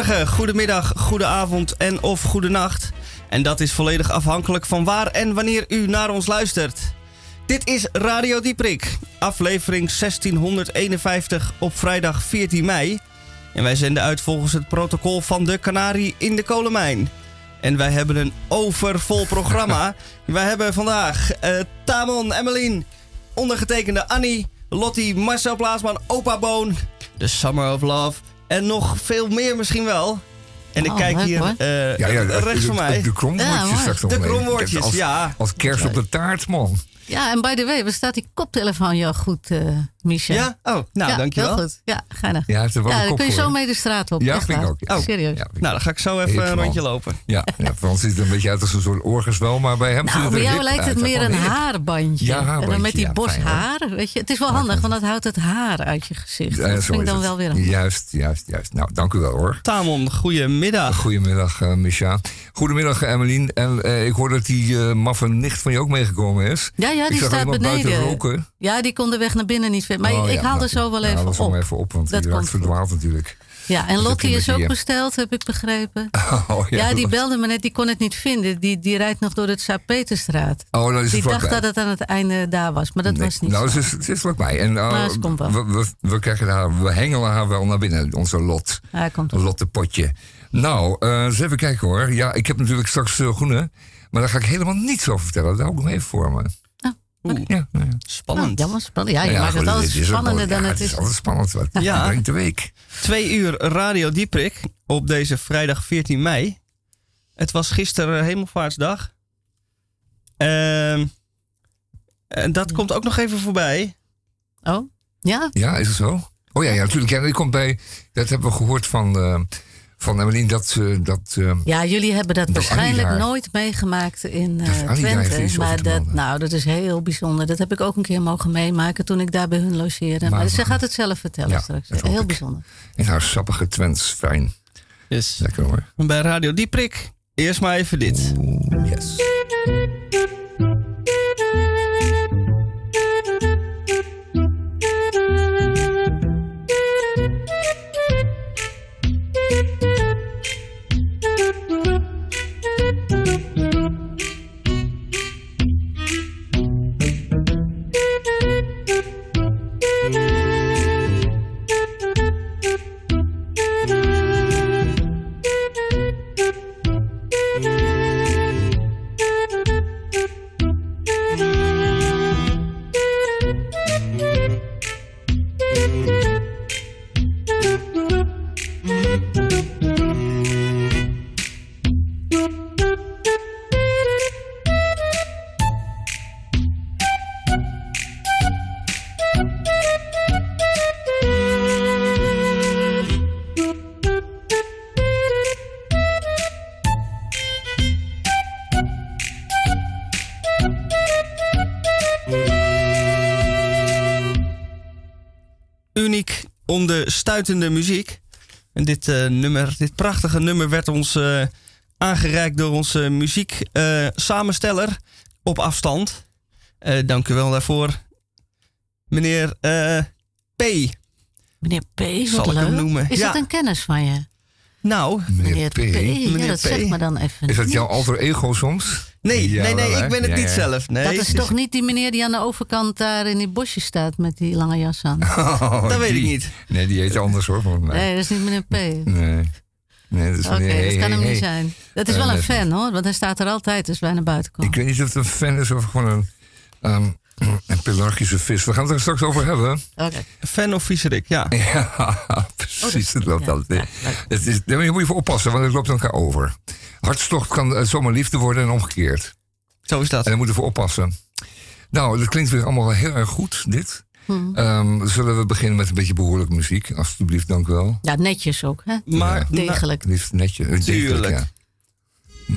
Goedemorgen, goedemiddag, goedenavond en of goedenacht. En dat is volledig afhankelijk van waar en wanneer u naar ons luistert. Dit is Radio Dieprik, aflevering 1651 op vrijdag 14 mei. En wij zenden uit volgens het protocol van de Canarie in de kolenmijn. En wij hebben een overvol programma. wij hebben vandaag uh, Tamon, Emmeline, ondergetekende Annie, Lottie, Marcel Plaasman, Opa Boon, The Summer of Love en nog veel meer misschien wel. En ik Oh, kijk leuk, hier eh, Ja, ja, rechts de, van mij. De, de kromwoordjes Ja, mooi. straks nog De kromwoordjes, ja. Als kerst op de taart, man. Ja, en by the way, waar staat die koptelefoon jou goed, eh Michel? Ja? Oh, nou ja, dankjewel. Heel goed. Ja, geinig. Ja, hij heeft er wel Ja, een dan kop kun je zo mee de straat op. Ja, echt vind ik ook. Ja. Oh, Serieus. Ja, Nou, dan ga ik zo even een rondje lopen. ja, ja, voor ons ziet het er een beetje uit als een soort orgelswel, maar bij hem ziet Nou, het bij jou hip lijkt het uit. meer een haarbandje. Ja, En dan haarbandje, met die ja, bos haar. Weet je, het is wel handig, want dat houdt het haar uit je gezicht. Ja, dat zo vind ik is dan het. wel weer handig. Juist, juist, juist. Nou, dank u wel hoor. Tamon, goedemiddag. Goedemiddag, eh Misha. Goedemiddag, Emmeline. En eh, ik hoor dat die eh maffe nicht van je ook meegekomen is. Ja, ja, ik die staat beneden. roken. Ja, die kon de weg naar binnen niet vinden. Maar Oh, ik ja, haal nou, er zo wel ja, even dat op. wel even op, want Dat die raakt verdwaald natuurlijk. Ja, en Dat Lottie is ik ook besteld, heb ik begrepen. Oh, Ja, die dat- belde me net, die kon het niet vinden. Die, die rijdt nog door de Sint-Peterstraat. Oh, dan is Die dacht dat het aan het einde daar was, maar dat Nee, was niet nou, zo. het is, het is vlakbij. En uh, Nou, ze komt wel. we, we, we krijgen haar, we hengelen haar wel naar binnen, onze lot. Ja, hij komt Een lottepotje. Nou, eh, eens even kijken hoor. Ja, ik heb natuurlijk straks uh, groene. Maar daar ga ik helemaal niets over vertellen. Dat hou ik nog even voor me. Oh, Oeh, Ja, ja. spannend. Nou, jammer, spannend. Ja, je maakt goed, het altijd is spannender dan ja, het Het is. is altijd spannend. Wat Ja. brengt de week. Twee uur Radio Dieprik op deze vrijdag 14 mei. Het was gisteren Hemelvaartsdag. Ehm, en dat komt ook nog even voorbij. Oh, ja? Ja, is het zo? Oh ja, ja natuurlijk. Ja, die komt bij, dat hebben we gehoord van, eh van Emmeline. Dat, ze dat, eh, Ja, jullie hebben dat, Dat waarschijnlijk daar- nooit meegemaakt in eh, heeft Twente. Maar dat, nou, dat is heel bijzonder. Dat heb ik ook een keer mogen meemaken toen ik daar bij hun logeerde. Maar, Maar- ze gaat het zelf vertellen Ja, straks. Heel ik. bijzonder. in haar sappige Twents. Fijn. Dus Lekker hoor. bij Radio Dieprik. Eerst maar even dit. Oeh, yes. De stuitende muziek. En dit eh, nummer, dit prachtige nummer werd ons eh, aangereikt door onze muziek eh, samensteller op afstand. Dank u wel daarvoor. Meneer P. Meneer P, wat Zal ik leuk. hem noemen? Is Ja. dat een kennis van je? Nou, Meneer P. Meneer dat P. zegt me dan even Is dat jouw alter ego soms? nee, Ja, nee, nee, wel, ik ben het Ja, niet ja. zelf. Nee, Dat is toch niet die meneer die aan de overkant daar in die bosjes staat met die lange jas aan? Oh, Dat weet ik niet. Nee, die heet anders hoor. volgens mij. Nee, dat is niet meneer P. Oké, Nee. Nee, dat is dat meneer hey, kan hey, hem hey. niet zijn. Dat is wel Eh, een fan hoor, want hij staat er altijd als wij naar buiten komen. Ik weet niet of het een fan is of gewoon een, ehm, een pelargische vis. We gaan het er straks over hebben. Oké. Fan of viezerik, ja. Ja, precies. Het loopt ja, altijd. ja. Het is, daar moet je voor oppassen, want het loopt elkaar over. Hartstocht kan eh, zomaar liefde worden en omgekeerd. Zo is dat. En daar moeten we voor oppassen. Nou, dat klinkt weer allemaal heel erg goed, dit. Hm. Ehm, zullen we beginnen met een beetje behoorlijke muziek? Alsjeblieft, dank u wel. Ja, netjes ook, hè? Maar Ja. Degelijk. Liefst netje. eh, degelijk, Tuurlijk. ja.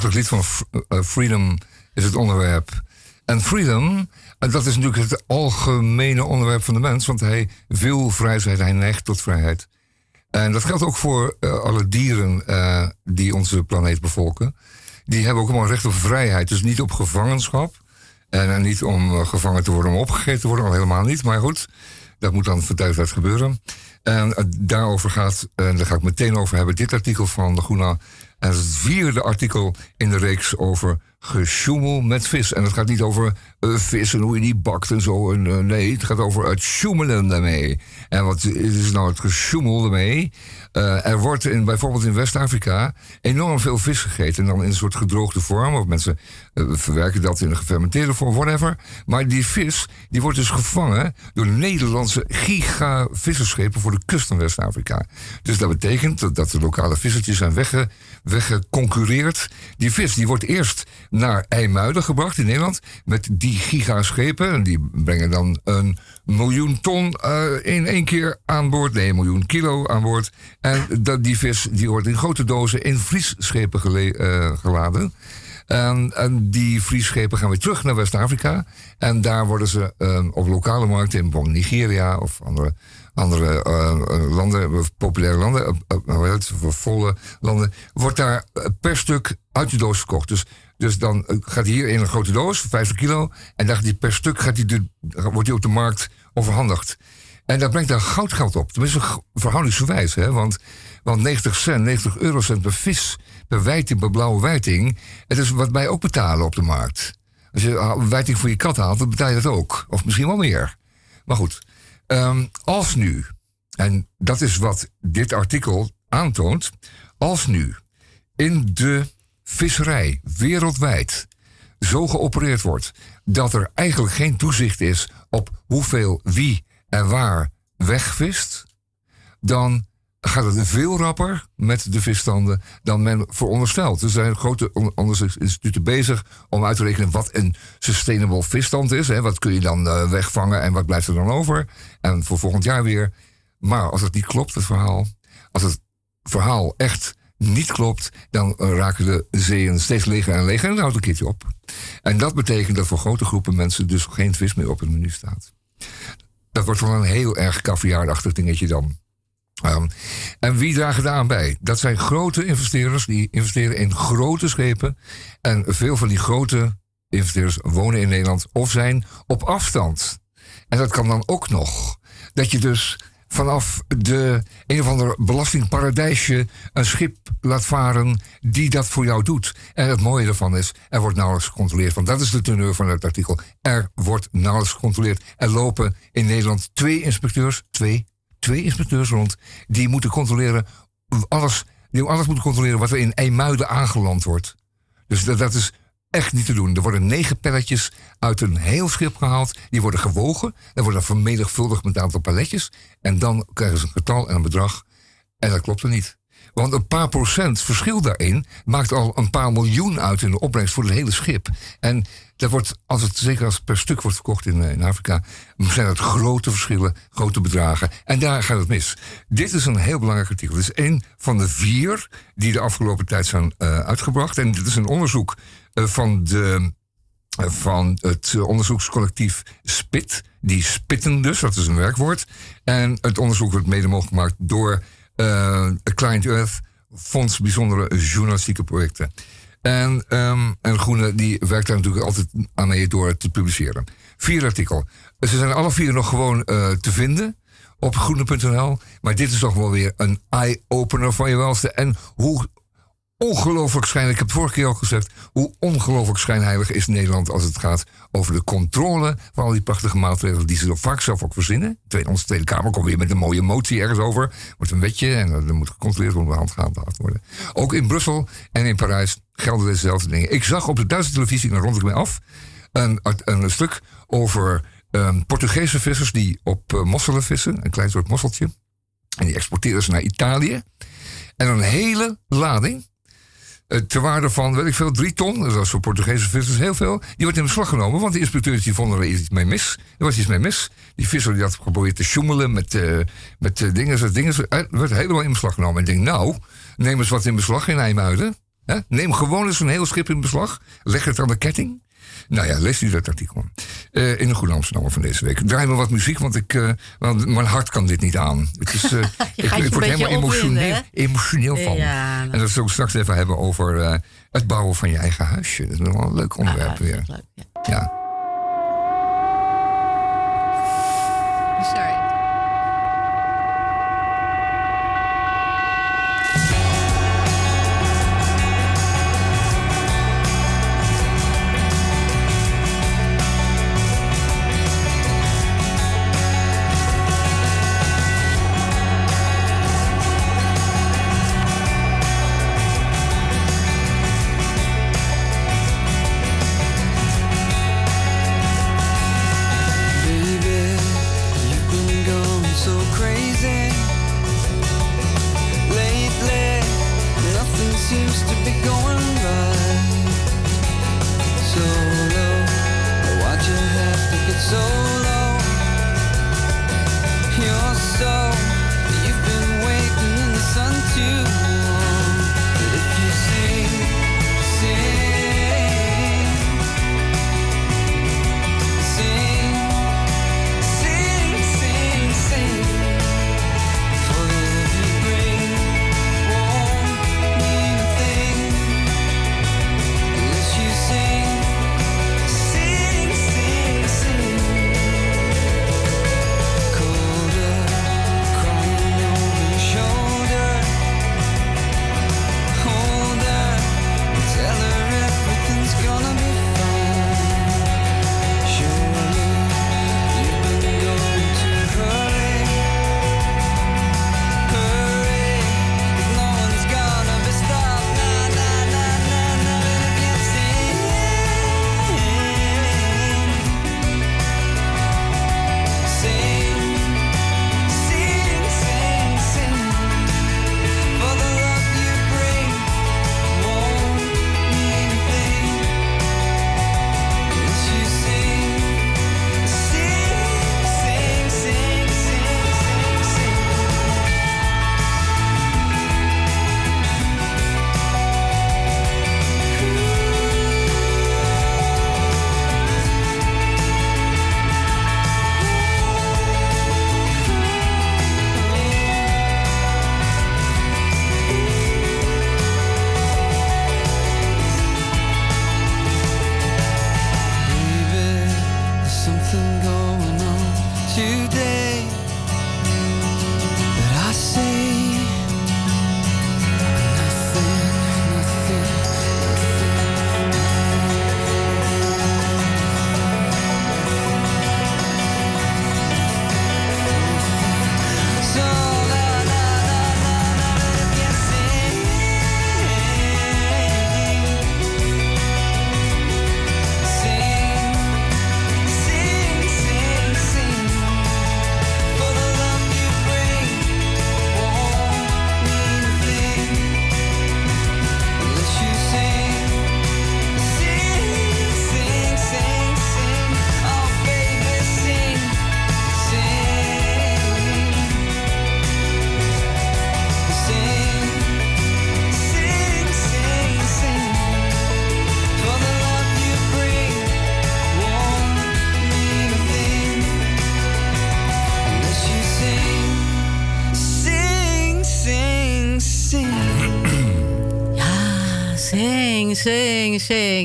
Prachtig, lied van eh, Freedom is het onderwerp. En Freedom, eh, dat is natuurlijk het algemene onderwerp van de mens, want hij wil vrij zijn, hij neigt tot vrijheid. En dat geldt ook voor eh, alle dieren die onze planeet bevolken. Die hebben ook allemaal recht op vrijheid, dus niet op gevangenschap. En niet om gevangen te worden, om opgegeten te worden, al helemaal niet. Maar goed, dat moet dan van tijd gebeuren. En daarover gaat, en daar ga ik meteen over hebben, dit artikel van de Groena. En het vierde artikel in de reeks over gesjoemel met vis. En het gaat niet over vis en hoe je die bakt en zo. En, eh, nee, het gaat over het sjoemelen daarmee. En wat is nou het gesjoemel daarmee? Eh, er wordt in, bijvoorbeeld in West-Afrika enorm veel vis gegeten. En dan in een soort gedroogde vorm. Of mensen eh, verwerken dat in een gefermenteerde vorm, whatever. Maar die vis die wordt dus gevangen door Nederlandse giga-visserschepen voor de kust van West-Afrika. Dus dat betekent dat, de lokale vissertjes zijn wegge, weggeconcureerd. Die vis die wordt eerst naar IJmuiden gebracht in Nederland met die gigaschepen. En die brengen dan een miljoen ton eh, in één keer aan boord. Nee, een miljoen kilo aan boord. En dat, die vis die wordt in grote dozen in vriesschepen eh, geladen. En, en die vriesschepen gaan weer terug naar West-Afrika. En daar worden ze eh, op lokale markten in bijvoorbeeld Nigeria of andere, andere landen, populaire landen, het, volle landen, wordt daar per stuk uit de doos verkocht. Dus, dus dan eh, gaat hij hier in een grote doos, 50 kilo, en dan gaat per stuk gaat hij wordt hij op de markt overhandigd. En dat brengt daar goudgeld op. Tenminste, verhoudingsgewijs. Hè? Want, want 90 cent, 90 eurocent per vis, per wijting, per blauwe wijting. Het is wat wij ook betalen op de markt. Als je een wijting voor je kat haalt, dan betaal je dat ook. Of misschien wel meer. Maar goed, ehm, als nu, en dat is wat dit artikel aantoont. Als nu in de visserij wereldwijd zo geopereerd wordt dat er eigenlijk geen toezicht is op hoeveel wie en waar wegvist, dan gaat het veel rapper met de visstanden dan men veronderstelt. Er zijn grote on- onderzoeksinstituten bezig om uit te rekenen wat een sustainable visstand is. Hè. Wat kun je dan eh, wegvangen en wat blijft er dan over? En voor volgend jaar weer. Maar als het niet klopt, het verhaal, als het verhaal echt niet klopt, dan eh, raken de zeeën steeds leger en leger en dan houdt een keertje op. En dat betekent dat voor grote groepen mensen dus geen vis meer op het menu staat. Dat wordt wel een heel erg kaviaardachtig dingetje dan. Ehm, en wie dragen daaraan bij? Dat zijn grote investeerders die investeren in grote schepen. En veel van die grote investeerders wonen in Nederland of zijn op afstand. En dat kan dan ook nog. Dat je dus vanaf de een of ander belastingparadijsje een schip laat varen die dat voor jou doet. En het mooie daarvan is, er wordt nauwelijks gecontroleerd. Want dat is de teneur van het artikel. Er wordt nauwelijks gecontroleerd. Er lopen in Nederland twee inspecteurs, twee, twee inspecteurs rond, die moeten controleren alles, die alles moeten controleren wat er in IJmuiden aangeland wordt. Dus dat, dat is echt niet te doen. Er worden negen pelletjes uit een heel schip gehaald. Die worden gewogen. Dan worden vermenigvuldigd met een aantal paletjes. En dan krijgen ze een getal en een bedrag. En dat klopt er niet. Want een paar procent verschil daarin maakt al een paar miljoen uit in de opbrengst voor het hele schip. En dat wordt, als het zeker als per stuk wordt verkocht in, eh, in Afrika, zijn dat grote verschillen, grote bedragen. En daar gaat het mis. Dit is een heel belangrijk artikel. Het is een van de vier die de afgelopen tijd zijn eh, uitgebracht. En dit is een onderzoek van de eh, van het eh, onderzoekscollectief SPIT. Die spitten dus, dat is een werkwoord. En het onderzoek wordt mede mogelijk gemaakt door eh Client Earth, Fonds Bijzondere Journalistieke Projecten. En, ehm en Groene die werkt daar natuurlijk altijd aan mee door te publiceren. Vier artikel. Ze zijn alle vier nog gewoon eh, te vinden op groene.nl. Maar dit is toch wel weer een eye-opener van je welste. En hoe ongelooflijk schijn, ik heb vorige keer al gezegd, hoe ongelooflijk schijnheilig is Nederland als het gaat over de controle van al die prachtige maatregelen die ze zo vaak zelf ook verzinnen. Tweede, onze Tweede Kamer komt weer met een mooie motie ergens over. Wordt een wetje en er moet gecontroleerd worden, hand gehandhaafd worden. Ook in Brussel en in Parijs gelden dezelfde dingen. Ik zag op de Duitse televisie, en dan rond ik mij af, een, een stuk over um, Portugese vissers die op uh, mosselen vissen, een klein soort mosseltje. En die exporteren ze naar Italië. En een hele lading eh, ter waarde van, weet ik veel, drie ton. Dat was voor Portugese vissers heel veel. Die werd in beslag genomen, want de inspecteurs die vonden er iets mee mis. Er was iets mee mis. Die visser die had geprobeerd te sjoemelen met, eh, met eh, dingen. dingen. Er werd helemaal in beslag genomen. En ik denk, nou, neem eens wat in beslag in IJmuiden. Neem gewoon eens een heel schip in beslag. Leg het aan de ketting. Nou ja, lees u dat artikel. Eh, in de Goede Amsterdammer van deze week. Draai me wat muziek, want, ik, eh, want mijn hart kan dit niet aan. Het is, eh, ik, ik word helemaal emotioneel, emotioneel van. Ja, nou. En dat zullen we straks even hebben over het bouwen van je eigen huisje. Dat is wel een leuk onderwerp Ah, weer. leuk, ja. Ja.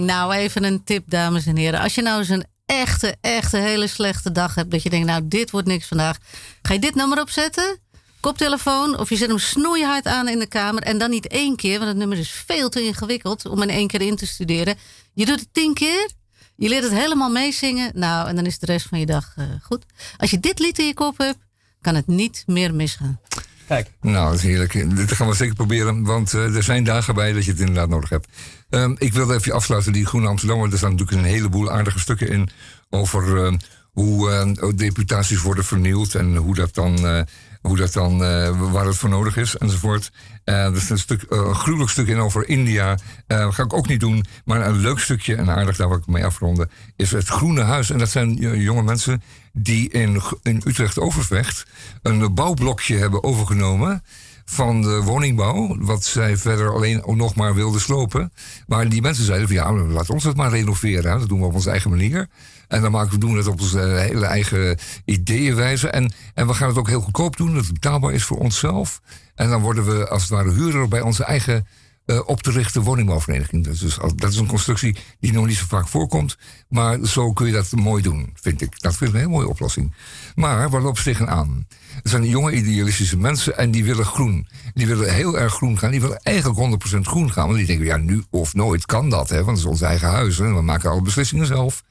Nou, even een tip, dames en heren. Als je nou eens een echte, echte hele slechte dag hebt... dat je denkt, nou, dit wordt niks vandaag... ga je dit nummer opzetten, koptelefoon... of je zet hem snoeihard aan in de kamer... en dan niet één keer, want het nummer is veel te ingewikkeld... om in één keer in te studeren. Je doet het tien keer... Je leert het helemaal meezingen. Nou, en dan is de rest van je dag eh, goed. Als je dit lied in je kop hebt, kan het niet meer misgaan. Kijk, Nou, dat is heerlijk. Dit gaan we zeker proberen, want eh, er zijn dagen bij dat je het inderdaad nodig hebt. Ehm, ik wilde even afsluiten die Groene Amsterdammer. Er staan natuurlijk een heleboel aardige stukken in over, eh, hoe eh, deputaties worden vernield en hoe dat dan, eh, hoe dat dan eh, waar het voor nodig is enzovoort. Er is een, stuk, een gruwelijk stuk in over India. Ga ik ook niet doen. Maar een leuk stukje, en aardig daar wil ik mee afronden, is het Groene Huis. En dat zijn jonge mensen die in, in Utrecht Overvecht een bouwblokje hebben overgenomen van de woningbouw, wat zij verder alleen ook nog maar wilden slopen. Maar die mensen zeiden van ja, laat ons het maar renoveren. Dat doen we op onze eigen manier. En dan maken we doen het op onze hele eigen ideeënwijze. En, en we gaan het ook heel goedkoop doen, dat het betaalbaar is voor onszelf. En dan worden we als het ware huurder bij onze eigen eh, op te richten woningbouwvereniging. Dat is, dus, dat is een constructie die nog niet zo vaak voorkomt. Maar zo kun je dat mooi doen, vind ik. Dat vind ik een hele mooie oplossing. Maar waar loopt ze tegenaan? Er zijn jonge idealistische mensen en die willen groen. Die willen heel erg groen gaan. Die willen eigenlijk 100% groen gaan. Want die denken, ja, nu of nooit kan dat. Hè, want het is ons eigen huis. En we maken alle beslissingen zelf.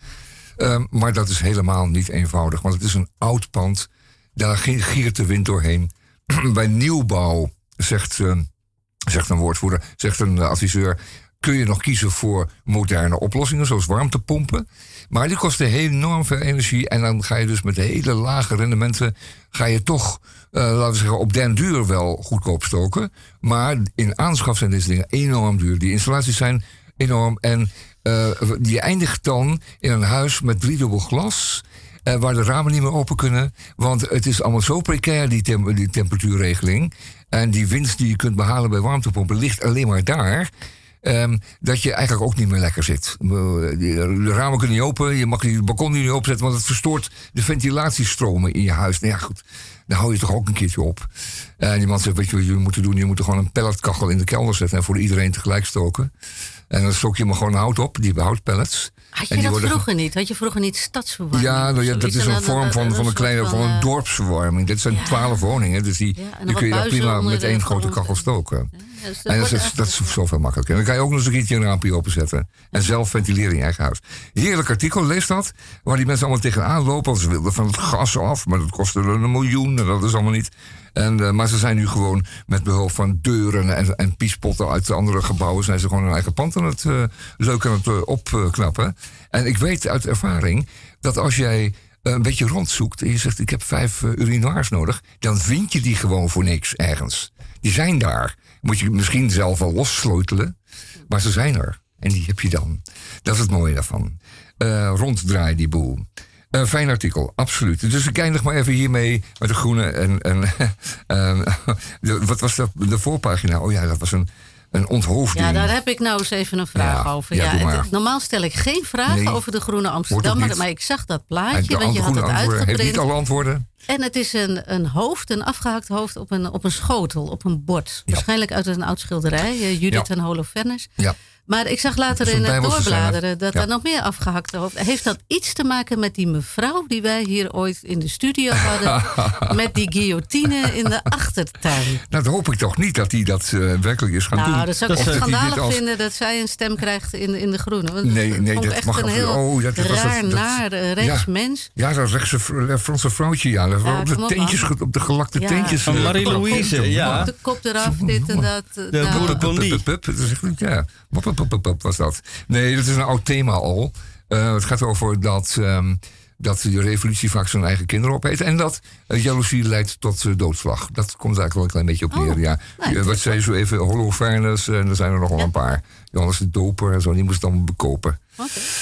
Ehm, maar dat is helemaal niet eenvoudig. Want het is een oud pand. Daar gi- giert de wind doorheen. Bij nieuwbouw, zegt, eh, zegt een woordvoerder, zegt een eh, adviseur... kun je nog kiezen voor moderne oplossingen, zoals warmtepompen. Maar die kosten enorm veel energie. En dan ga je dus met hele lage rendementen... ga je toch, eh, laten we zeggen, op den duur wel goedkoop stoken. Maar in aanschaf zijn deze dingen enorm duur. Die installaties zijn enorm. En eh, je eindigt dan in een huis met driedubbel glas... eh, waar de ramen niet meer open kunnen. Want het is allemaal zo precair, die, tem- die temperatuurregeling. En die winst die je kunt behalen bij warmtepompen ligt alleen maar daar. ehm, dat je eigenlijk ook niet meer lekker zit. Eh, De ramen kunnen niet open, je mag die balkon niet openzetten, want het verstoort de ventilatiestromen in je huis. Nou ja, goed, dan hou je toch ook een keertje op. En die man zegt: Weet je wat jullie moeten doen? Je moet er gewoon een pelletkachel in de kelder zetten en voor iedereen tegelijk stoken. En dan stok je maar gewoon hout op, die houtpellets. Had je dat worden- vroeger niet? Had je vroeger niet stadsverwarming? ja, nou ja, dat is En een vorm van, van een kleine van een dorpsverwarming. Dit zijn ja. twaalf woningen, dus die, Ja, die kun je daar prima met één grote kachel stoken. ja, dus En dat is, dat is zoveel makkelijker. En dan kan je ook nog eens een keertje een raampje openzetten. En zelf ventileren in je eigen huis. Heerlijk artikel, lees dat. Waar die mensen allemaal tegenaan lopen. Ze wilden van het gas af. Maar dat kostte een miljoen. Dat is allemaal niet. En, eh, maar ze zijn nu gewoon met behulp van deuren en, en piespotten uit de andere gebouwen. zijn ze gewoon hun eigen pand aan het eh, leuk aan het eh, opknappen. En ik weet uit ervaring dat als jij een beetje rondzoekt. en je zegt: Ik heb vijf urinoirs nodig. dan vind je die gewoon voor niks ergens. Die zijn daar. Moet je misschien zelf wel lossleutelen. Maar ze zijn er. En die heb je dan. Dat is het mooie daarvan. Ronddraai die boel. Eh, fijn artikel, absoluut. Dus ik eindig maar even hiermee met de groene. En, en, de- wat was dat? De voorpagina? Oh ja, dat was een, een onthoofding. Ja, daar heb ik nou eens even een vraag Ja, over. ja, het- normaal stel ik geen vragen Nee. over de Groene niet. Maar ik zag dat plaatje, want je had het antwoorden heeft niet uitgeprint. alle antwoorden. En het is een, een hoofd, een afgehakt hoofd op een, op een schotel, op een bord. Ja. Waarschijnlijk uit een oud schilderij, eh, Judith en Holofernes. Ja. Maar ik zag later Dat in het doorbladeren dat Ja. er nog meer afgehakte hoofden. Heeft dat iets te maken met die mevrouw die wij hier ooit in de studio hadden? met die guillotine in de achtertuin. Nou, dat hoop ik toch niet dat hij dat eh, werkelijk is gaan doen. Nou, dat zou ik Dat echt schandalig als- vinden dat zij een stem krijgt in, in de groene. Want Nee, nee, vond ik dat echt mag een heel Oh, dat- dat was raar, dat- dat- naar, eh, rechts mens. Ja, dat rechtse Fr- eh, Franse vrouwtje, ja. Dat Ja, op, de op, teentjes, op de gelakte Ja. teentjes. Van eh, Marie-Louise, ja. De kop eraf, dit en dat. eh, De nou, boeren- Blondie. Pup, pup, was dat. Nee, dat is een oud thema al. Eh, het gaat over dat, ehm, dat de revolutie vaak zijn eigen kinderen opeet. En dat eh, jaloezie leidt tot eh, doodslag. Dat komt eigenlijk wel een klein beetje op neer. Oh, ja. nou, wat zei je zo even? Holofernes. En er zijn er nog wel Ja. een paar. Johannes de Doper en zo. Die moest het allemaal bekopen.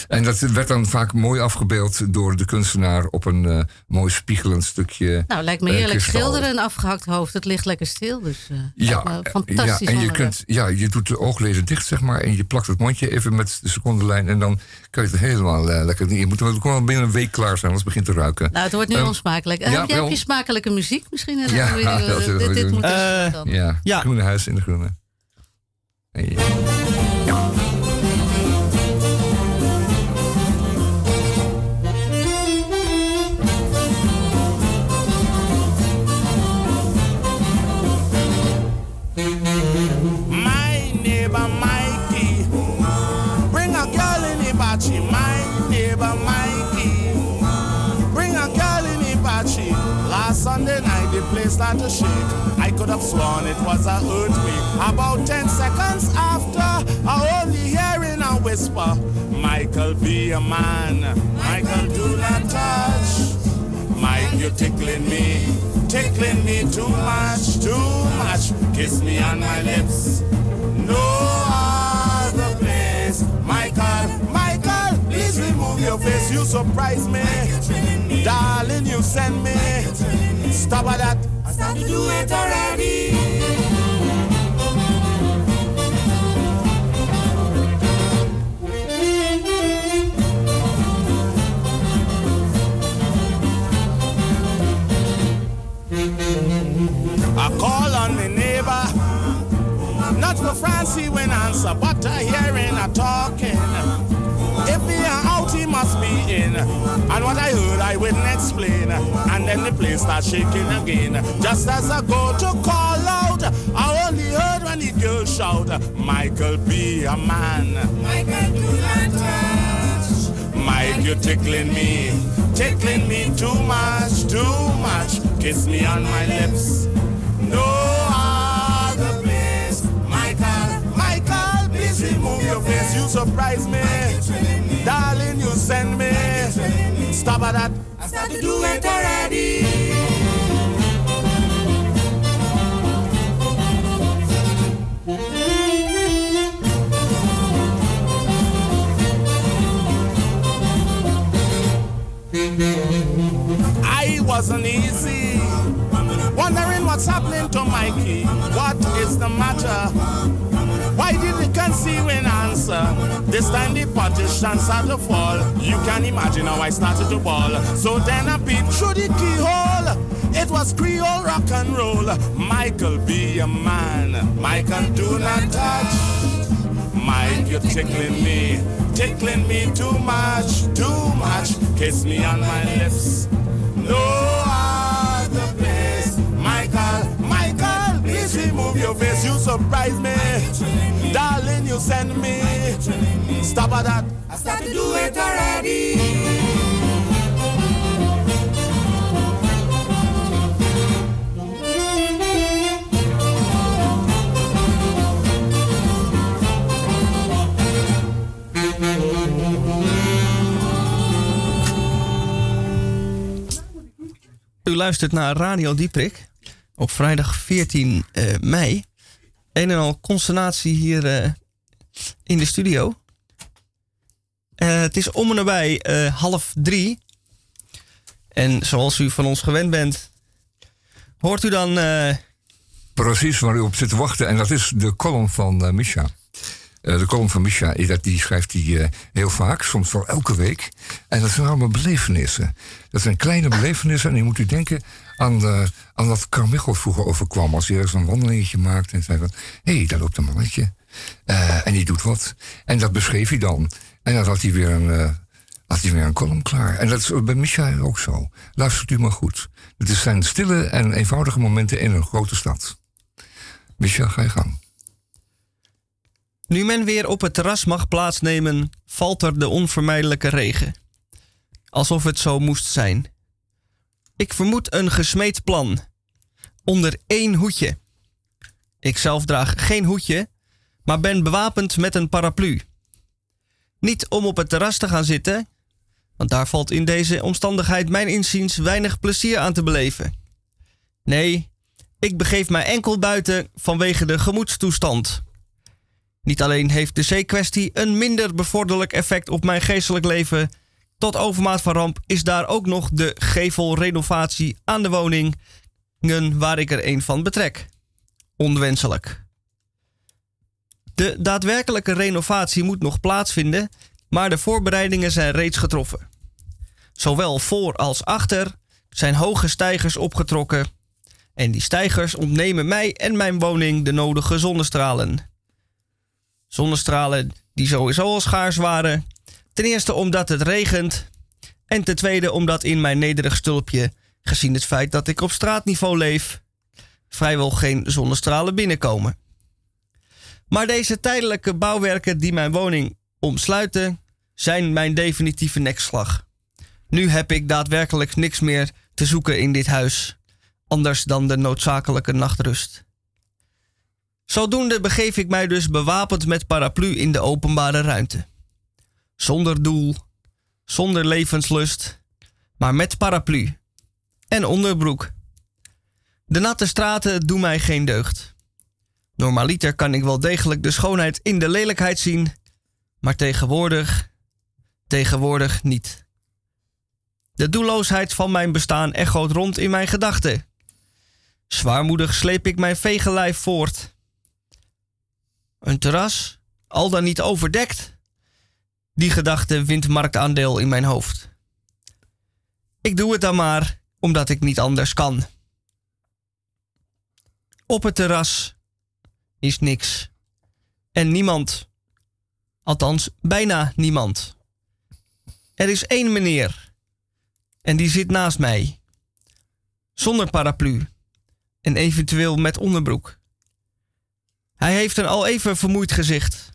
En dat werd dan vaak mooi afgebeeld door de kunstenaar op een eh, mooi spiegelend stukje. Nou, lijkt me eh, heerlijk schilderen een afgehakt hoofd. Het ligt lekker stil, dus eh, Ja, fantastisch. ja, en je, kunt, ja, je doet de oogleden dicht, zeg maar. En je plakt het mondje even met de secondenlijn. En dan kan je het helemaal lekker... Je moet het gewoon binnen een week klaar zijn, anders begint het te ruiken. Nou, het wordt nu onsmakelijk. Ja, heb, je, wel. heb je smakelijke muziek misschien? Ja, dan dat dit, moet dan. ja, Ja. groene huis in de groene. En ja. My Sunday night the place started to shake. I could have sworn it was a earthquake. About ten seconds after, I only hearing a whisper. Michael, be a man. Michael, do not touch. Mike, you're tickling me, tickling me too much, too much. Kiss me on my lips. No other place. Michael, remove your face. You surprise me. Darling, you send me. Stop at that. I start to do it already. I call on my neighbor, not for Francie when answer, but I hearing a talking. Out, he must be in. And what I heard, I wouldn't explain. And then the place start shaking again. Just as I go to call out, I only heard when the girl shout, Michael, be a man. Michael, do not touch. Mike, you're tickling me, tickling me too much, too much. Kiss me on my lips. No Please remove your face. You surprise me. Darling, you send me. Stop at that. I start to do it already. I wasn't easy. Wondering what's happening to Mikey. What is the matter? Why did he the concealing answer? This time the partition started to fall. You can imagine how I started to ball. So then I peeped through the keyhole. It was Creole rock and roll. Michael, be a man. Michael, do not touch. Mike, you're tickling me, tickling me too much, too much. Kiss me on my lips. No other remove your face. You surprise me. Darling, you send me. Stop at that. I start to do it already. U luistert naar Radio Dieprik op vrijdag 14 eh, mei. Een en al consternatie hier eh, in de studio. Eh, het is om en nabij half drie. En zoals u van ons gewend bent, hoort u dan Precies waar u op zit te wachten. En dat is de column van Misha. De column van Misha, die schrijft hij heel vaak, soms wel elke week. En dat zijn allemaal belevenissen. Dat zijn kleine belevenissen. En je moet u denken aan, de, aan wat Carmichael vroeger overkwam. Als hij ergens een wandelingetje maakte en zei van... hé, hey, daar loopt een mannetje. Eh, en die doet wat. En dat beschreef hij dan. En dan had hij weer een, eh, had hij weer een column klaar. En dat is bij Misha ook zo. Luistert u maar goed. Het zijn stille en eenvoudige momenten in een grote stad. Misha, ga je gang. Nu men weer op het terras mag plaatsnemen, valt er de onvermijdelijke regen. Alsof het zo moest zijn. Ik vermoed een gesmeed plan. Onder één hoedje. Ik zelf draag geen hoedje, maar ben bewapend met een paraplu. Niet om op het terras te gaan zitten, want daar valt in deze omstandigheid mijn inziens weinig plezier aan te beleven. Nee, ik begeef mij enkel buiten vanwege de gemoedstoestand. Niet alleen heeft de zeekwestie een minder bevorderlijk effect op mijn geestelijk leven. Tot overmaat van ramp is daar ook nog de gevelrenovatie aan de woningen waar ik er een van betrek. Onwenselijk. De daadwerkelijke renovatie moet nog plaatsvinden, maar de voorbereidingen zijn reeds getroffen. Zowel voor als achter zijn hoge stijgers opgetrokken en die stijgers ontnemen mij en mijn woning de nodige zonnestralen. Zonnestralen die sowieso al schaars waren. Ten eerste omdat het regent. En ten tweede omdat in mijn nederig stulpje, gezien het feit dat ik op straatniveau leef, vrijwel geen zonnestralen binnenkomen. Maar deze tijdelijke bouwwerken die mijn woning omsluiten, zijn mijn definitieve nekslag. Nu heb ik daadwerkelijk niks meer te zoeken in dit huis, anders dan de noodzakelijke nachtrust. Zodoende begeef ik mij dus bewapend met paraplu in de openbare ruimte. Zonder doel, zonder levenslust, maar met paraplu. en onderbroek. De natte straten doen mij geen deugd. Normaliter kan ik wel degelijk de schoonheid in de lelijkheid zien, maar tegenwoordig, tegenwoordig niet. De doelloosheid van mijn bestaan echoot rond in mijn gedachten. Zwaarmoedig sleep ik mijn vegenlijf voort. Een terras, al dan niet overdekt. Die gedachte wint marktaandeel in mijn hoofd. Ik doe het dan maar, omdat ik niet anders kan. Op het terras is niks. En niemand. Althans, bijna niemand. Er is één meneer. En die zit naast mij. Zonder paraplu. En eventueel met onderbroek. Hij heeft een al even vermoeid gezicht.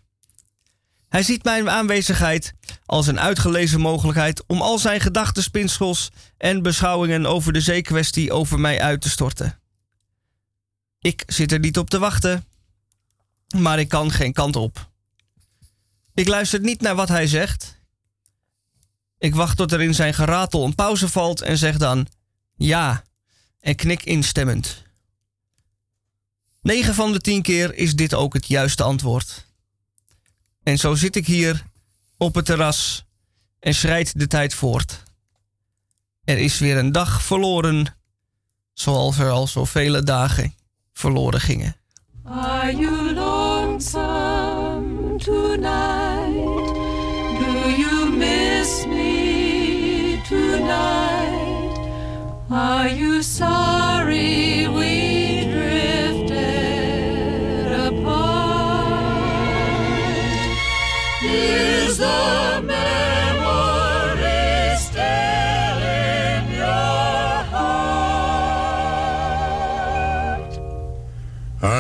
Hij ziet mijn aanwezigheid als een uitgelezen mogelijkheid om al zijn gedachtenspinsels en beschouwingen over de zeekwestie over mij uit te storten. Ik zit er niet op te wachten, maar ik kan geen kant op. Ik luister niet naar wat hij zegt. Ik wacht tot er in zijn geratel een pauze valt en zeg dan ja en knik instemmend. 9 van de 10 keer is dit ook het juiste antwoord. En zo zit ik hier op het terras en schrijdt de tijd voort. Er is weer een dag verloren, zoals er al zoveel dagen verloren gingen. Are you lonesome tonight? Do you miss me tonight? Are you sorry we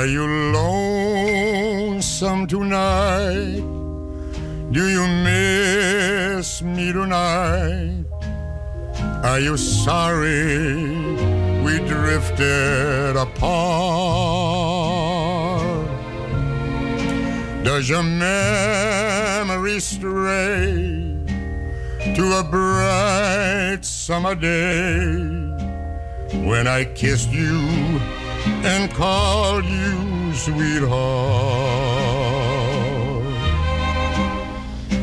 you lonesome tonight? Do you miss me tonight? Are you sorry we drifted apart? Does your memory stray to a bright summer day when I kissed you and call you sweetheart?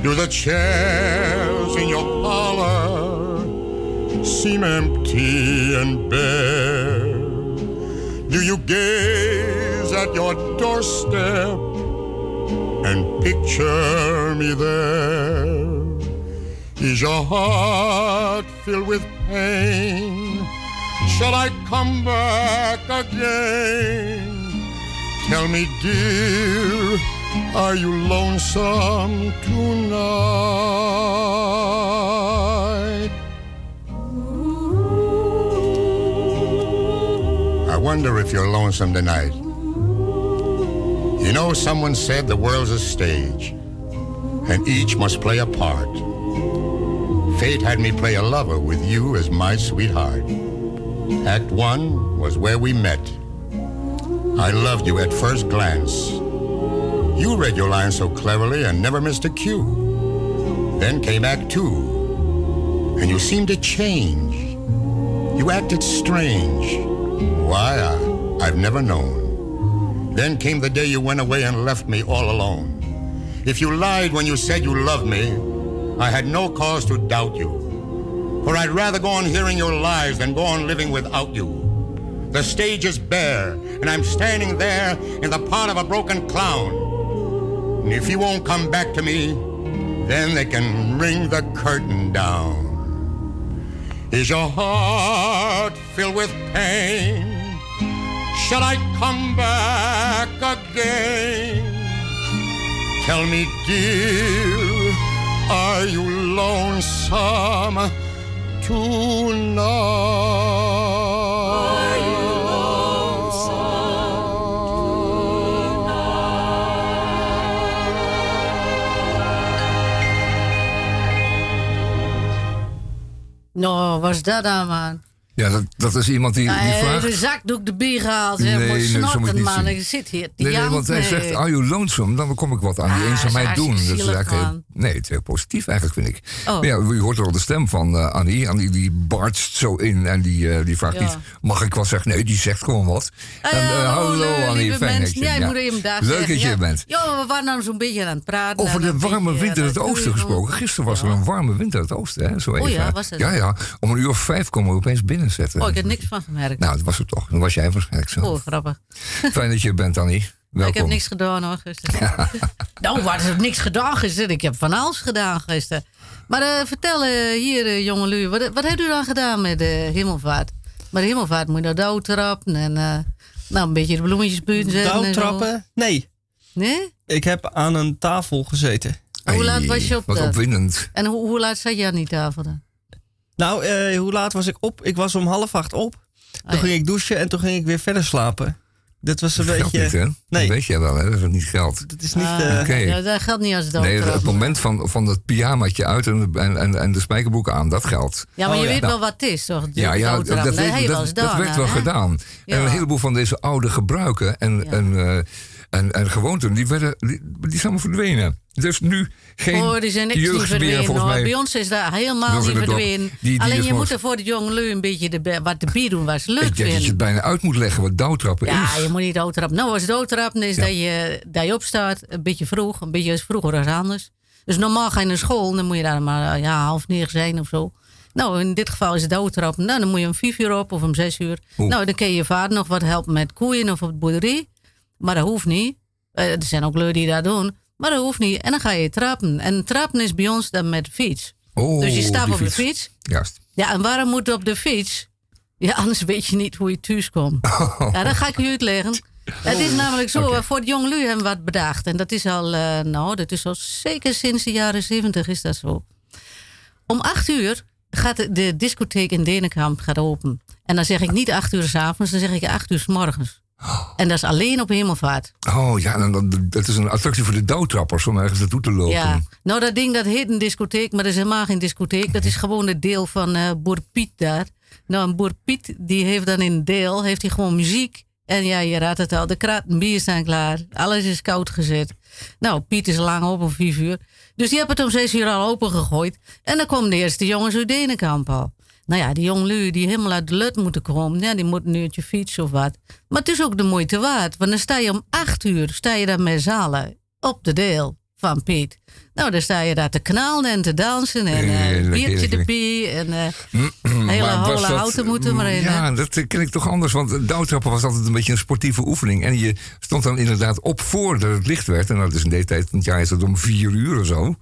Do the chairs in your parlor seem empty and bare? Do you gaze at your doorstep and picture me there? Is your heart filled with pain? Shall I come back again? Tell me, dear, are you lonesome tonight? I wonder if you're lonesome tonight. You know, someone said the world's a stage, and each must play a part. Fate had me play a lover with you as my sweetheart. Act one was where we met. I loved you at first glance. You read your lines so cleverly and never missed a cue. Then came Act two, and you seemed to change. You acted strange. Why, I, I've never known. Then came the day you went away and left me all alone. If you lied when you said you loved me, I had no cause to doubt you. For I'd rather go on hearing your lies than go on living without you. The stage is bare, and I'm standing there in the part of a broken clown. And if you won't come back to me, then they can ring the curtain down. Is your heart filled with pain? Shall I come back again? Tell me, dear, are you lonesome Nou, was dat dan, man? Ja, dat, dat is iemand die, die Nou, vraagt... de zakdoek erbij gehaald. Nee, Nee, snorten, man. Ik zit hier. Nee, nee, want hij zegt, are you lonesome? Dan kom ik wat aan die Ah, eenzaamheid doen. Dat is eigenlijk heel. Nee, het is heel positief eigenlijk, vind ik. Oh. Ja, u hoort al de stem van eh, Annie. Annie die barst zo in en die, eh, die vraagt Ja. niet... mag ik wat zeggen? Nee, die zegt gewoon wat. En, eh, ja, hallo Annie, fijn dat je- Ja, je ja. Leuk zeggen, dat je ja. bent. Ja, we waren dan zo'n beetje aan het praten. Over de warme beetje wind in het oosten gesproken. Gisteren was er Ja. een warme wind in het oosten, hè? Zo Oh even. ja, hè? was Ja, ja. Om een uur of vijf komen we opeens binnenzetten. Oh, ik heb niks van gemerkt. Nou, dat was het toch. Dan was jij waarschijnlijk zo. Oh, grappig. Fijn dat je er bent, Annie. Welkom. Ik heb niks gedaan hoor, gisteren. nou, wat is er niks gedaan gisteren? Ik heb van alles gedaan gisteren. Maar eh, vertel eh, hier, jonge Lu, wat, wat heeft u dan gedaan met de hemelvaart? Maar de hemelvaart moet je naar douw trappen en eh, nou, een beetje de bloemetjes buiten zetten. en zo. Touwtrappen? Nee. Nee? Ik heb aan een tafel gezeten. Hoe laat was je op Wat de- opwindend. En hoe, hoe laat zat je aan die tafel dan? Nou, eh, hoe laat was ik op? Ik was om half acht op. Toen ja. ging ik douchen en toen ging ik weer verder slapen. Dat was een Dat beetje... niet, hè? Nee. Dat weet jij wel, hè? Dat is niet geld. Dat is niet... Oké. ja, dat geldt niet als douw Nee, het moment van, van het pyjamaatje uit en, en, en, en de spijkerbroek aan, dat geldt. Ja, maar Oh, je ja. weet Nou. wel wat het is, toch? Ja, ja dat, weet- dat, dat werd wel hè? gedaan. Ja. En een heleboel van deze oude gebruiken en, Ja. en, eh, en, en gewoonten, die, werden, die, die zijn allemaal verdwenen. Dus nu geen Oh, die zijn niks meer, volgens hoor. mij. Bij ons is dat helemaal niet verdwenen. Die- die Alleen je moet er voor de jonge lui een beetje de, wat de bier doen was leuk Ik denk dat je het bijna uit moet leggen wat douwtrappen Ja, is. je moet niet doodtrappen. Nou, als doodtrappen is Ja. dat, je, dat je opstaat, een beetje vroeg, een beetje vroeger dan anders. Dus normaal ga je naar school, dan moet je daar maar ja, half negen zijn of zo. Nou, in dit geval is het doodtrappen. Nou, dan moet je om vijf uur op of om zes uur. Nou, dan kun je je vader nog wat helpen met koeien of op de boerderie. Maar dat hoeft niet. Eh, er zijn ook lui die dat doen. Maar dat hoeft niet. En dan ga je trappen. En trappen is bij ons dan met de fiets. Oh, dus je staat op de fiets. Juist. Ja, en waarom moet op de fiets? Ja, anders weet je niet hoe je thuis komt. Ja, dat ga ik u uitleggen. Het is namelijk zo, eh, voor de jonge lui hebben we wat bedacht. En dat is al, eh, nou, dat is al zeker sinds de jaren zeventig is dat zo. Om acht uur gaat de, de discotheek in Denenkamp gaat open. En dan zeg ik niet acht uur s'avonds, dan zeg ik acht uur s morgens. En dat is alleen op hemelvaart. Oh ja, dan, dan- dat is een attractie voor de douwtrappers om ergens naartoe te lopen. Ja, nou dat ding dat heet een discotheek, maar dat is helemaal geen discotheek. Dat is gewoon het deel van eh Boer Piet daar. Nou, en Boer Piet die heeft dan in deel heeft hij gewoon muziek. En ja, je raadt het al, de kraten bier staan klaar. Alles is koud gezet. Nou, Piet is lang op om vijf uur. Dus die hebben het om zes uur al opengegooid. En dan komen de eerste jongens uit Denenkamp al. Nou ja, die jongelui die helemaal uit de lut moeten komen. Ja, die moeten een uurtje fietsen of wat. Maar het is ook de moeite waard. Want dan sta je om acht uur sta je daar met zalen op de deel van Piet. Nou, dan sta je daar te knallen en te dansen. En eh, Heerlijk, biertje erbij. En eh, hele holle houten moeten maar in. hè? Ja, dat ken ik toch anders. Want douwtrappen was altijd een beetje een sportieve oefening. En je stond dan inderdaad op voordat het licht werd. En dat is in deze tijd van het jaar is dat om vier uur of zo.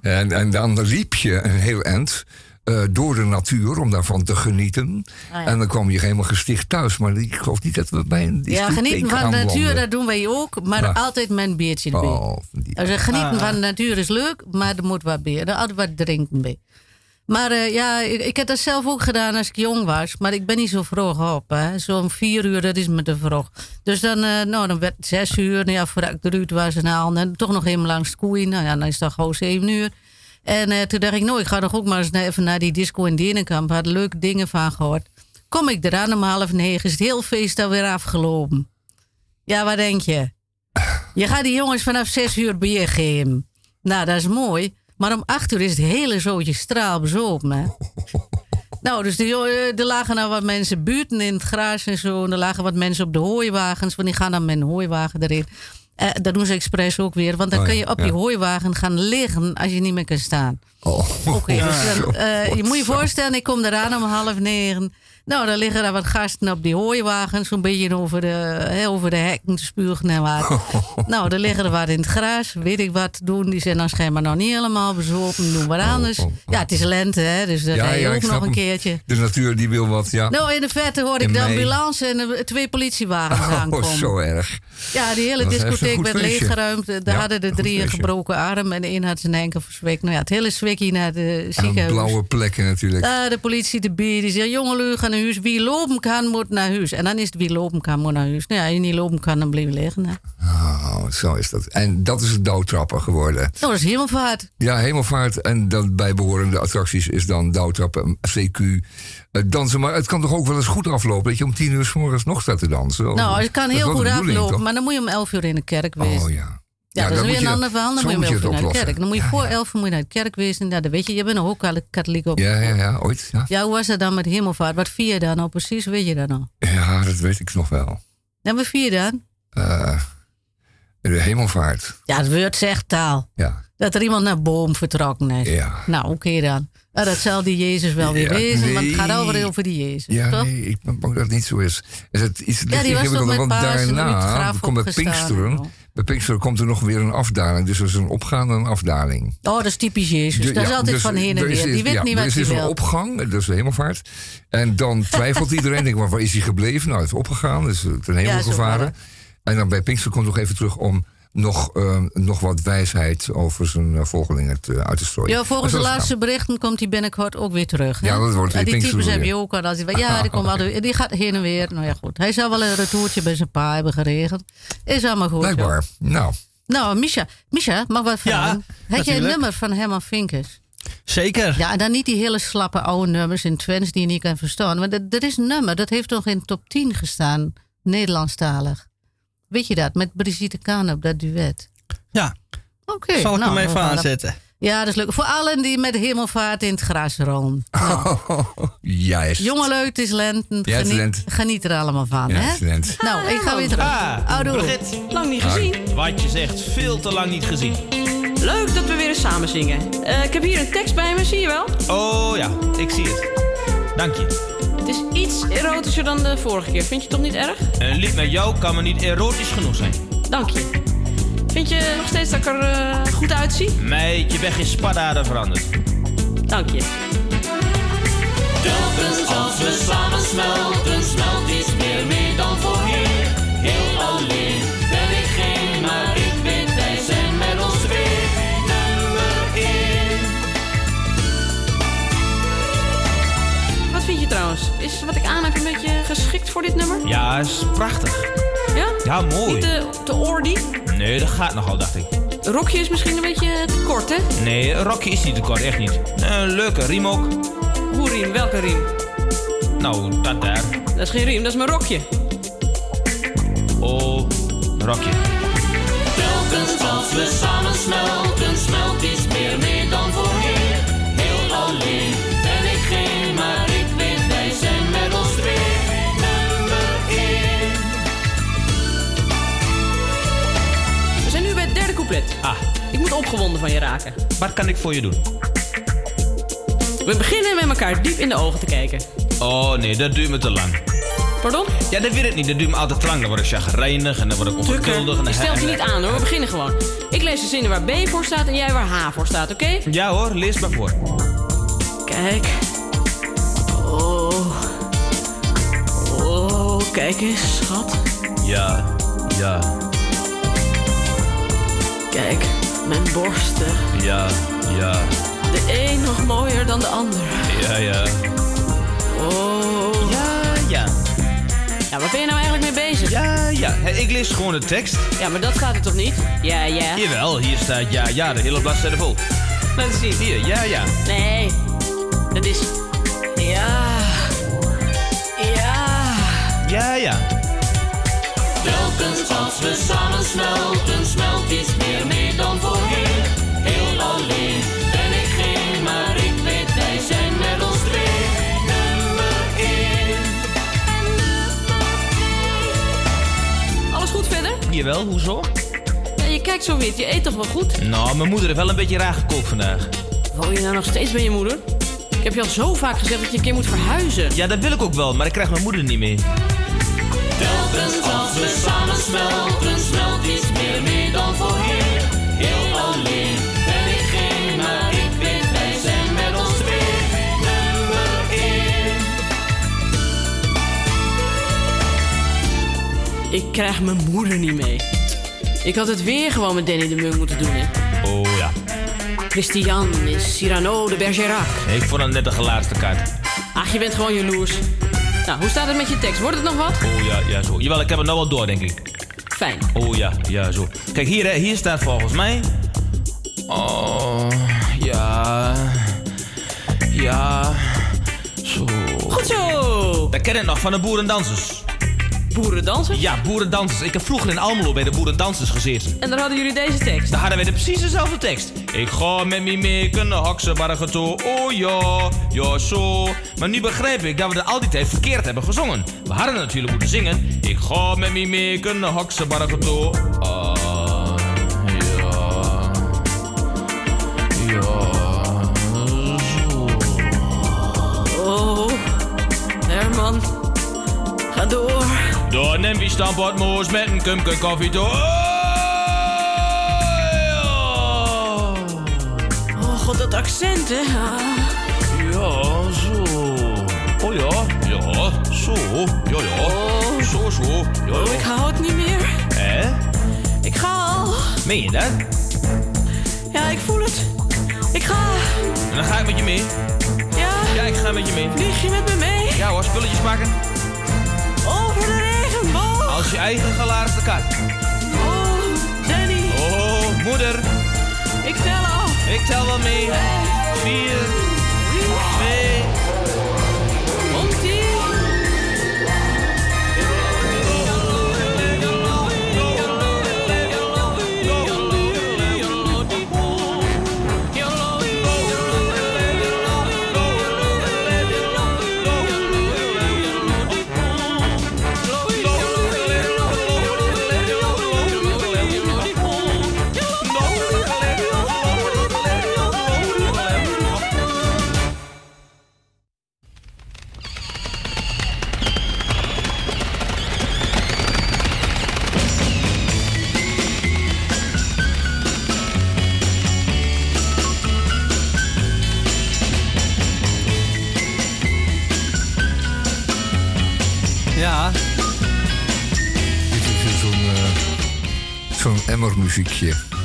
en, en dan liep je een heel eind. Eh, door de natuur om daarvan te genieten. Ah, ja. En dan kwam je helemaal gesticht thuis. Maar ik geloof niet dat we bij een Ja, genieten van de natuur, dat doen wij ook. Maar altijd met een biertje erbij. Oh, Dus genieten Ah. van de natuur is leuk, maar er moet wat bij. Er altijd wat drinken bij. Maar eh, ja, ik, ik heb dat zelf ook gedaan als ik jong was. Maar ik ben niet zo vroeg op. hè. Zo'n vier uur, dat is me te vroeg. Dus dan, eh, nou, dan werd het zes uur. Nou ja, voordat ik eruit was en al. En toch nog even langs de koeien. Nou ja, dan is dat gewoon zeven uur. En eh, toen dacht ik, nou, ik ga nog ook maar eens even naar die disco in Denenkamp. Had leuke dingen van gehoord. Kom ik eraan om half negen, is het heel feest alweer afgelopen. Ja, wat denk je? Je gaat die jongens vanaf zes uur bier geven. Nou, dat is mooi. Maar om acht uur is het hele zootje straal bezopen, hè? Nou, dus de, eh, er lagen nou wat mensen buiten in het gras en zo. En er lagen wat mensen op de hooiwagens. Want die gaan dan met een hooiwagen erin. Eh, dat doen ze expres ook weer. Want dan Oh kun je op ja. die hooiwagen gaan liggen als je niet meer kan staan. Oh. Oké, dus dan, eh, je moet je voorstellen, ik kom eraan om half negen. Nou, dan liggen er wat gasten op die hooiwagens, zo'n beetje over de, hè, over de hekken te spugen en wat. nou, er liggen er wat in het gras, weet ik wat te doen. Die zijn dan schijnbaar nog niet helemaal bezopen, doen wat anders. oh, oh. Ja, het is lente, hè, dus dat ik ook nog een hem. keertje. De natuur die wil wat, ja. Nou, in de verte hoorde ik de ambulance en de twee politiewagens oh, aankomen. zo erg. Ja, die hele Dat discotheek werd feestje. leeggeruimd. Daar Ja, hadden de drie een gebroken arm en de een had zijn enkel verzwekt. Nou ja, het hele zwikkie naar de En ziekenhuis. blauwe plekken natuurlijk. Ja, de politie de bier die zegt: jongen, lui, ga naar huis. Wie lopen kan, moet naar huis. En dan is het wie lopen kan, moet naar huis. Nou ja, als je niet lopen kan, dan blijf je liggen. hè. Oh, zo is dat. En dat is het douwtrappen geworden. Dat is hemelvaart. Ja, hemelvaart en dan bijbehorende attracties is dan douwtrappen, CQ, eh, dansen. Maar het kan toch ook wel eens goed aflopen dat je om tien uur s morgens nog staat te dansen? Nou, het kan Dat heel goed aflopen, maar dan moet je om elf uur in de kerk wezen. Oh ja. Ja, dat is weer een ander verhaal. Dan moet je wel naar de kerk. Dan moet je voor elf moet je naar de kerk wezen. Ja, dat weet je. Je bent nog ook al katholiek op. Ja, ja, ja, ooit. Ja, Ja, hoe was dat dan met hemelvaart? Wat vier je dan nou precies? Weet je dat nog? ja dat weet ik nog wel. En wat vier je dan? Eh, de hemelvaart. Ja, het woord zegt taal. Ja. Dat er iemand naar boom vertrokken is. Ja. Nou, oké dan. Nou, dat zal die Jezus wel weer wezen. Want het gaat nee. over over die Jezus. Ja, toch? nee, ik ben bang dat het niet zo is. is het iets Ja, die was toch met daarna graf komt en Pinksteren. Bij Pinksteren komt er nog weer een afdaling. Dus er is een opgaande en een afdaling. Oh, dat is typisch Jezus. De- dat is ja, altijd dus van heen en er is- weer. Die weet ja, niet er wat is hij dus een wil. opgang, dat is de hemelvaart. En dan twijfelt iedereen. Denkt, maar waar is hij gebleven? Nou, het is opgegaan, dus ten hemel Ja, gevaren. En dan bij Pinksteren komt hij nog even terug om nog, eh, nog wat wijsheid over zijn eh, volgelingen te, uit te strooien. Ja, volgens de Maar laatste berichten komt hij binnenkort ook weer terug. hè? Ja, dat wordt weer Die Pinksteren types heb je ook al. Als die, ja, die, komt altijd, die gaat heen en weer. Nou ja, goed. Hij zou wel een retourtje bij zijn pa hebben geregeld. Is allemaal goed. Blijkbaar. Nou, Nou, Misha, Misha, mag wat Ja, vragen? Heb jij natuurlijk. een nummer van Herman Vinkers? Zeker. Ja, en dan niet die hele slappe oude nummers in Twents die je niet kan verstaan. Want er- er is een nummer, dat heeft toch in top 10 gestaan, Nederlandstalig. Weet je dat? Met Brigitte Kaan op dat duet. Ja, Oké. zal ik nou, hem even aanzetten. Ja, dat is leuk. Voor allen die met hemelvaart in het gras rollen. juist. Jongelui, het is lente. Ja, het is Geniet, lente. geniet er allemaal van, Ja, hè? excellent. Nou, ik ga weer terug. Ah. Brigitte, Lang niet gezien. wat je zegt, veel te lang niet gezien. Leuk dat we weer eens samen zingen. Eh, ik heb hier een tekst bij me, zie je wel? Oh ja, ik zie het. Dank je. Het is iets erotischer dan de vorige keer. Vind je toch niet erg? Een lied met jou kan me niet erotisch genoeg zijn. Dank je. Vind je nog steeds dat ik er eh, goed uitzie? Meid, je bent geen spadaden veranderd. Dank je. Telkens als we samen smelten, smelt iets meer mee dan voorheen. Heel alleen wat ik aan heb een beetje geschikt voor dit nummer? Ja, is prachtig. Ja? Ja, mooi. Niet te, te oordie? Nee, dat gaat nogal, dacht ik. Rokje is misschien een beetje te kort, hè? Nee, een rokje is niet te kort, echt niet. Een leuke riem ook. Hoe riem? Welke riem? Nou, dat daar. Dat is geen riem, dat is mijn rokje. Oh, rokje. Telkens als we samen smelten, moet opgewonden van je raken. wat kan ik voor je doen? We beginnen met elkaar diep in de ogen te kijken. Oh nee, dat duurt me te lang. Pardon? Ja, dat weet ik niet. Dat duurt me altijd te lang. Dan word ik chagrijnig en dan word ik ongeduldig. en stelt je niet aan hoor, we beginnen gewoon. Ik lees de zinnen waar B voor staat en jij waar H voor staat, oké? Ja hoor, lees maar voor. Kijk. Oh. Oh, kijk eens, schat. Ja, ja, Kijk, mijn borsten. ja, ja, De een nog mooier dan de ander. ja, ja. Oh. Ja, ja. Ja, waar ben je nou eigenlijk mee bezig? Ja, ja. Hé, Ik lees gewoon de tekst. Ja, maar dat gaat er toch niet? Ja, ja. Jawel, hier staat ja, ja, de hele bladzijde vol. Laat eens zien. Hier, ja, ja. Nee. Dat is... Ja. Ja. Ja, ja. Telkens als we samen smelten, smelt iets meer mee dan voorheen. Heel alleen ben ik geen, maar ik weet wij zijn met ons twee nummer één. Alles goed verder? Jawel, hoezo? Ja, je kijkt zo wit. Je eet toch wel goed? Nou, mijn moeder heeft wel een beetje raar gekookt vandaag. Woon je nou nog steeds bij je moeder? Ik heb je al zo vaak gezegd dat je een keer moet verhuizen. Ja, dat wil ik ook wel, maar ik krijg mijn moeder niet mee. Telkens als we samen smelten, smelt iets meer mee dan voorheen. Heel alleen ben ik geen, maar ik weet wij zijn met ons twee nummer één. Ik krijg mijn moeder niet mee. Ik had het weer gewoon met Danny de Munk moeten doen, hè. Oh ja. Christian is Cyrano de Bergerac. Ik vond het net de gelaatste kaart. Ach, je bent gewoon jaloers. Nou, hoe staat het met je tekst? Wordt het nog wat? Oh ja, ja, zo. Jawel, ik heb het nou wel door, denk ik. Fijn. Oh ja, ja, zo. Kijk, hier, hè, hier staat volgens mij... Oh, ja... Ja... Zo... Goed zo! Dat ken ik nog van de boerendansers. Boerendansers? Ja, boerendansers. Ik heb vroeger in Almelo bij de boerendansers gezeten. En dan hadden jullie deze tekst. Daar hadden we de precies dezelfde tekst. Ik ga met me mee kunnen haksen bargen toe. Oh ja, ja zo. Maar nu begrijp ik dat we het al die tijd verkeerd hebben gezongen. We hadden natuurlijk moeten zingen. Ik ga met me mee kunnen haksen bargen toe. Ah, door. Dan neem stampot moes met een kumke koffie toe. Oh, god, dat accent, hè? Ja, zo. Oh ja, ja, zo. Ja, ja. Oh. Zo, zo. Ja, Oh, ik hou het niet meer. Hè? Ik ga al. Meen je dat? Ja, ik voel het. Ik ga. En dan ga ik met je mee. Ja, Ja, ik ga met je mee. vlieg je met me mee? Ja hoor, spulletjes pakken. Je eigen gelaarste kat. Oh, Danny. Oh, moeder. Ik tel af. Ik tel wel mee. Vier,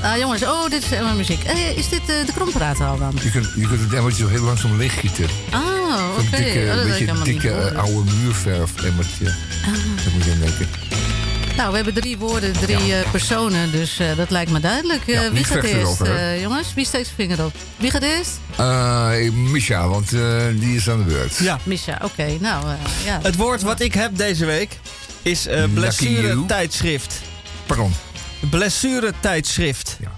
Ah, jongens, oh, dit is mijn muziek. Eh, is dit eh, de krompraat al dan? Je kunt, je kunt het emmertje zo heel langzaam leeggieten. Ah, oké. Dikke, Oh, dat ik beetje dikke eh, oude muurverf emmertje. Dat moet je aan denken. Nou, we hebben drie woorden, drie eh, personen, dus eh, dat lijkt me duidelijk. Eh, Ja, wie gaat eerst, eh, jongens? Wie steekt zijn vinger op? Wie gaat eerst? Eh Misha, want eh, die is aan de beurt. ja. Misha, oké. nou, eh, ja. Het woord wat ik heb deze week is eh blessure tijdschrift. Pardon. Blessure tijdschrift. Ja.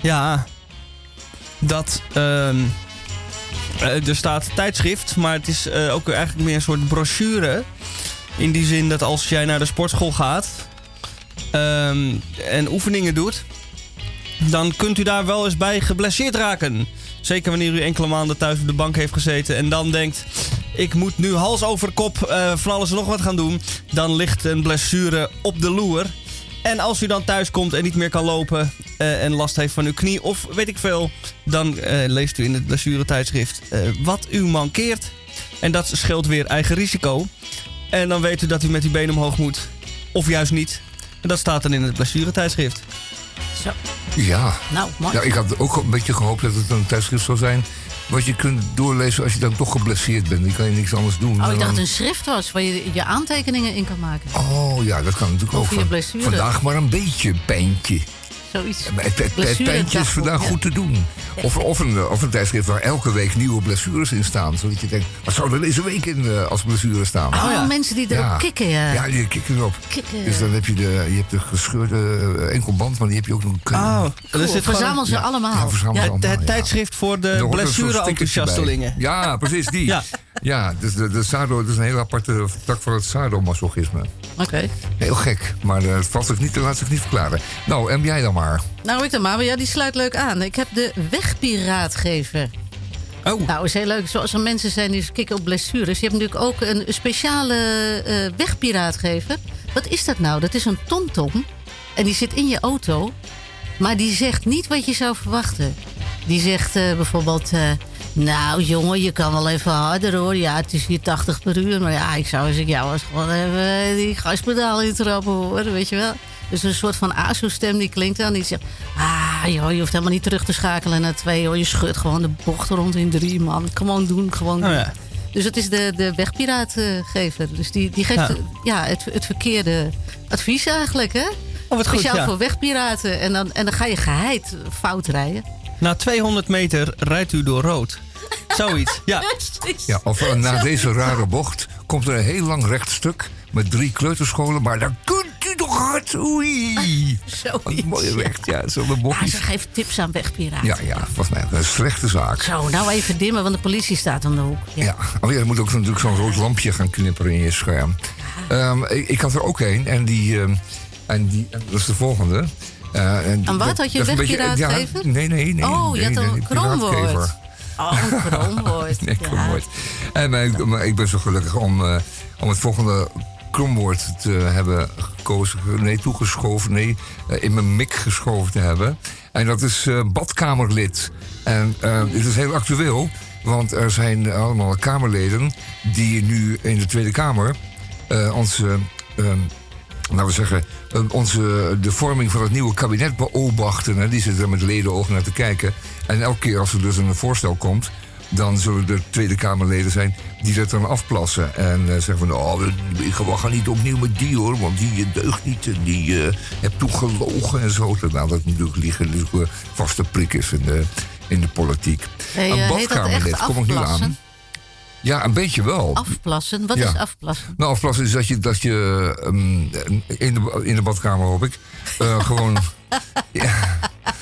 Ja, dat. ehm, eh, er staat tijdschrift, maar het is eh, ook eigenlijk meer een soort brochure. In die zin dat als jij naar de sportschool gaat ehm, en oefeningen doet, dan kunt u daar wel eens bij geblesseerd raken. Zeker wanneer u enkele maanden thuis op de bank heeft gezeten en dan denkt: ik moet nu hals over kop eh, van alles en nog wat gaan doen. Dan ligt een blessure op de loer. En als u dan thuis komt en niet meer kan lopen eh, en last heeft van uw knie of weet ik veel, dan eh, leest u in het blessuretijdschrift eh wat u mankeert. En dat scheelt weer eigen risico. En dan weet u dat u met uw benen omhoog moet. Of juist niet. En dat staat dan in het blessuretijdschrift. Zo, Ja. nou, mooi. ja, ik had ook een beetje gehoopt dat het een tijdschrift zou zijn... wat je kunt doorlezen als je dan toch geblesseerd bent. Dan kan je niks anders doen. Oh, ik dacht een schrift was waar je je aantekeningen in kan maken. Oh ja, dat kan natuurlijk ook. Van-. Vandaag maar een beetje pijntje. Zoiets. Het, vandaag ja. goed te doen. Of, of, een, of een tijdschrift waar elke week nieuwe blessures in staan. Zodat je denkt, wat zou er deze week in eh, als blessure staan? Oh, ja. mensen die erop Ja. kikken, ja. Ja, die kikken erop. Kikken. Dus dan heb je de, je hebt de gescheurde eh, enkelband, maar die heb je ook nog een Oh, Cool, verzamel ze Ja. allemaal. Ja, verzamel ze het, allemaal, het ja. tijdschrift voor de blessure-enthousiastelingen. Ja, precies, die. Ja. ja. dus de, de sado, dat is een heel aparte tak van het sadomasochisme. Oké. Heel gek, maar eh, het valt zich niet, laat zich niet verklaren. Nou, en jij dan maar. Nou, ik dan maar. Ja, die sluit leuk aan. Ik heb de wegpiraatgever. Oh, Nou, is heel leuk. Zoals er mensen zijn die kikken op blessures. Je hebt natuurlijk ook een speciale eh wegpiraatgever. Wat is dat nou? Dat is een tomtom. En die zit in je auto. Maar die zegt niet wat je zou verwachten. Die zegt eh, bijvoorbeeld... eh, nou jongen, je kan wel even harder hoor. Ja, het is hier 80 per uur. Maar ja, ik zou als ik jou was gewoon even die gaspedaal intrappen hoor. Weet je wel? Dus een soort van ASO-stem die klinkt dan. Die zegt, ah joh, je hoeft helemaal niet terug te schakelen naar twee. Hoor. Je schudt gewoon de bocht rond in drie man. Gewoon doen, gewoon Oh doen. ja. Dus het is de, de wegpiraatgever. Dus die, die geeft Ja. ja. het, het verkeerde advies eigenlijk, hè? Oh, wat goed, Speciaal ja. voor wegpiraten. En dan, en dan ga je geheid fout rijden. Na 200 meter rijdt u door rood. Zoiets, ja. Ja, of eh, na deze rare bocht komt er een heel lang rechtstuk met drie kleuterscholen. Maar daar kunt u toch hard. Oei. Wat een mooie weg. Ja, zo'n Ja, bochtjes. ze geeft tips aan wegpiraten. Ja, ja, volgens mij een slechte zaak. Zo, nou even dimmen, want de politie staat om de hoek. Ja. Ja, oh ja, er moet ook natuurlijk zo'n rood lampje gaan knipperen in je scherm. Ehm, ik, ik had er ook een en die, ehm, en die en dat is de volgende. Eh, en Aan wat? dat- Had je een wegpiraatgever? ja, Nee, nee, nee. Oh, je had een nee, kroonwoord. Oh, een kroonwoord. Nee, ja. kromwoord. En maar ik, maar ik ben zo gelukkig om, eh, om het volgende kromwoord te hebben gekozen. Nee, toegeschoven. Nee, eh, in mijn mik geschoven te hebben. En dat is eh, badkamerlid. En eh dit is heel actueel. Want er zijn allemaal Kamerleden die nu in de Tweede Kamer eh, onze... eh, laten we zeggen, eh, onze, de vorming van het nieuwe kabinet beobachten. Hè, die zitten er met ledenogen naar te kijken. En elke keer als er dus een voorstel komt, dan zullen er Tweede Kamerleden zijn die dat dan afplassen. En eh, zeggen van, oh, we, we gaan niet opnieuw met die hoor, want die eh, deugt niet. En die eh hebt toen gelogen en zo. Terwijl dat natuurlijk liegen een vaste prik is in de, in de politiek. Hey, een badkamerlid, kom ik nu aan. Ja, een beetje wel. Afplassen? Wat Ja. is afplassen? Nou, afplassen is dat je, dat je ehm, in, de, in de badkamer, hoop ik, eh, gewoon...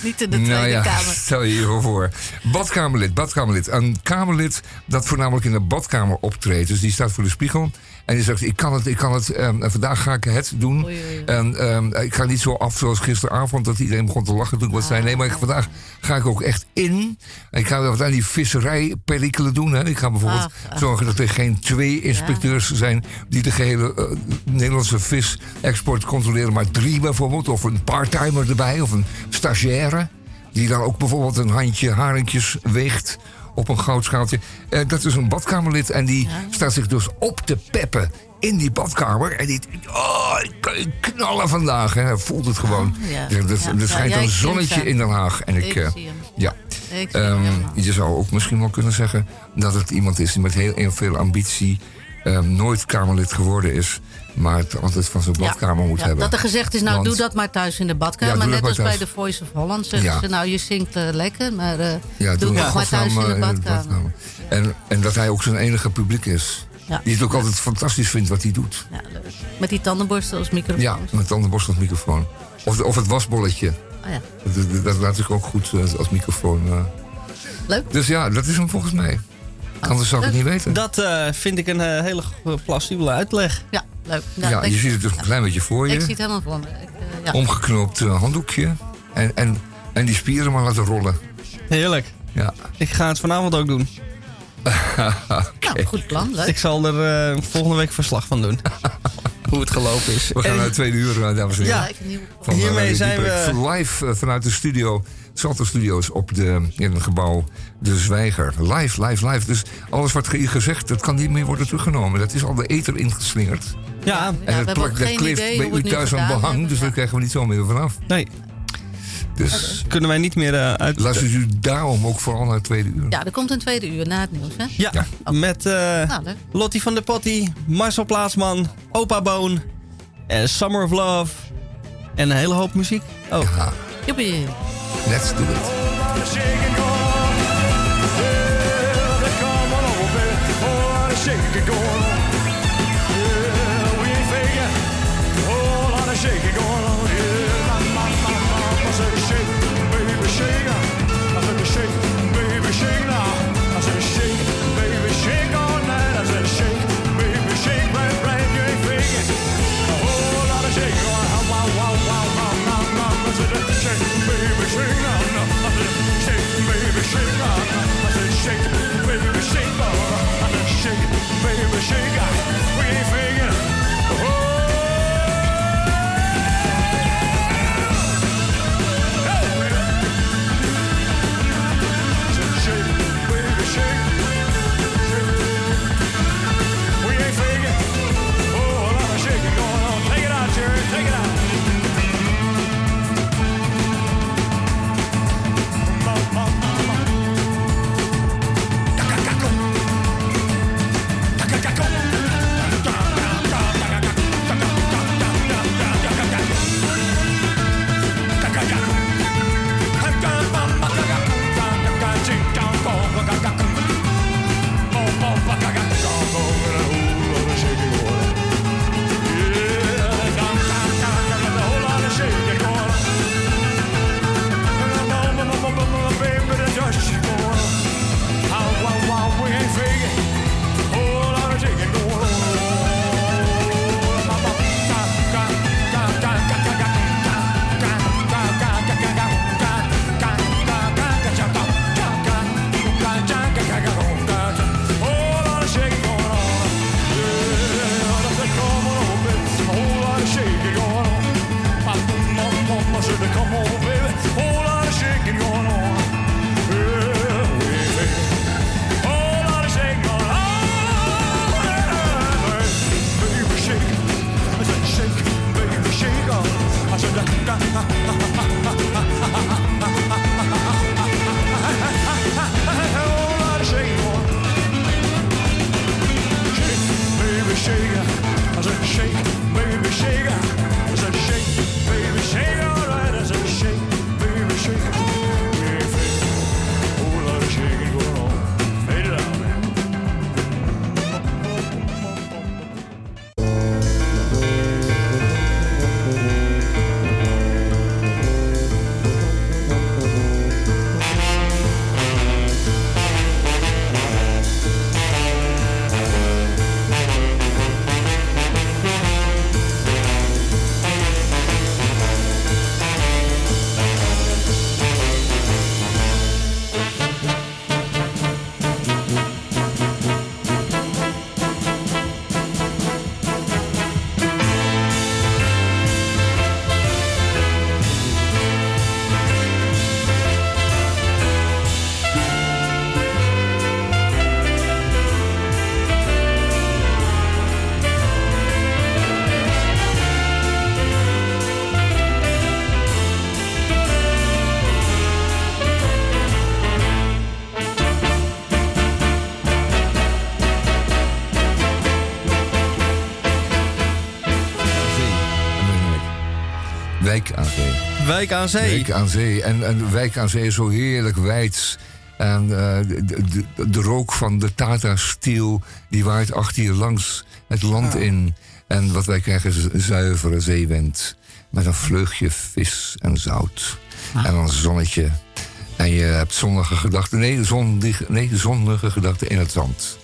Niet in de Tweede nou ja, Kamer. stel je hiervoor voor. Badkamerlid, badkamerlid. Een kamerlid dat voornamelijk in de badkamer optreedt. Dus die staat voor de spiegel. En die zegt, ik kan het, ik kan het. ehm, en vandaag ga ik het doen. Oei, oei, oei. En ehm, ik ga niet zo af zoals gisteravond dat iedereen begon te lachen toen ik wat zei. Nee, maar ik, vandaag ga ik ook echt in. En ik ga wat aan die visserijperikelen doen. Hè. Ik ga bijvoorbeeld Ah, ah. zorgen dat er geen twee inspecteurs zijn die de gehele eh, Nederlandse visexport controleren, maar drie bijvoorbeeld. Of een parttimer erbij, of een stagiaire. Die dan ook bijvoorbeeld een handje haringjes weegt op een goudschaaltje. Eh, dat is een badkamerlid en die staat zich dus op te peppen in die badkamer. En die oh, ik knallen vandaag. Hè. Hij voelt het gewoon. Oh, ja. Er- Ja. er Ja, schijnt ja, een zonnetje in Den Haag. En ik, Ik eh, ja. Ik Ehm, helemaal. je zou ook misschien wel kunnen zeggen dat het iemand is die met heel, heel veel ambitie ehm, nooit Kamerlid geworden is, maar het altijd van zijn badkamer moet hebben. Dat er gezegd is, nou Want- doe dat maar thuis in de badkamer. Ja, doe Net als maar bij de Voice of Holland zeggen Ja. ze, nou je zingt eh, lekker, maar eh, Ja, doe het maar thuis in de badkamer. En, en dat hij ook zijn enige publiek is. Ja. Die het ook altijd fantastisch vindt wat hij doet. Ja, leuk. Met die tandenborstel als microfoon. Ja, met tandenborstel als microfoon. Of, of het wasbolletje. Oh ja. Dat, dat- dat laat ik ook goed eh, als microfoon. eh. Leuk. Dus ja, dat is hem volgens mij. Anders zou ik het niet weten. Dat eh, vind ik een eh, hele plausibele uitleg. Ja, leuk. Ja, je ziet het dus een klein beetje voor Ik zie je. het helemaal voor me. Ik, eh, ja. Omgeknoopt handdoekje. En, en, en die spieren maar laten rollen. Heerlijk. Ja. Ik ga het vanavond ook doen. Nou, goed plan, leuk. Ik zal er eh, volgende week verslag van doen. Hoe het gelopen is. We gaan naar het tweede uur, dames en heren. Ja, nieuw- Van hiermee zijn we- live vanuit de studio, Salto Studios op de, in het gebouw De Zwijger. Live, live, live. Dus alles wat hier gezegd, dat kan niet meer worden teruggenomen. Dat is al de ether ingeslingerd. Ja, En het, plakt, dat geen kleeft idee bij hoe we u thuis aan behang, hebben, dus daar ja. krijgen we niet zo meer vanaf. nee, Dus kunnen wij niet meer eh, uit. luistert u daarom ook vooral naar het tweede uur. Ja, er komt een tweede uur na het nieuws, hè? Ja, Ja. met Nou, leuk. Lottie van der Potty, Marcel Plaatsman, Opa Boon, Summer of Love en een hele hoop muziek. Oh, Ja, Let's do it. Wijk aan Zee. Wijk aan Zee. Wijk aan Zee. En, en Wijk aan Zee is zo heerlijk wijd. En eh, de, de, de- rook van de Tata Steel, die waait achter je langs het land in. En wat wij krijgen is een zuivere zeewind. Met een vleugje vis en zout. En een zonnetje. En je hebt zonnige gedachten. Nee, zondige, nee, zonnige gedachten in het zand.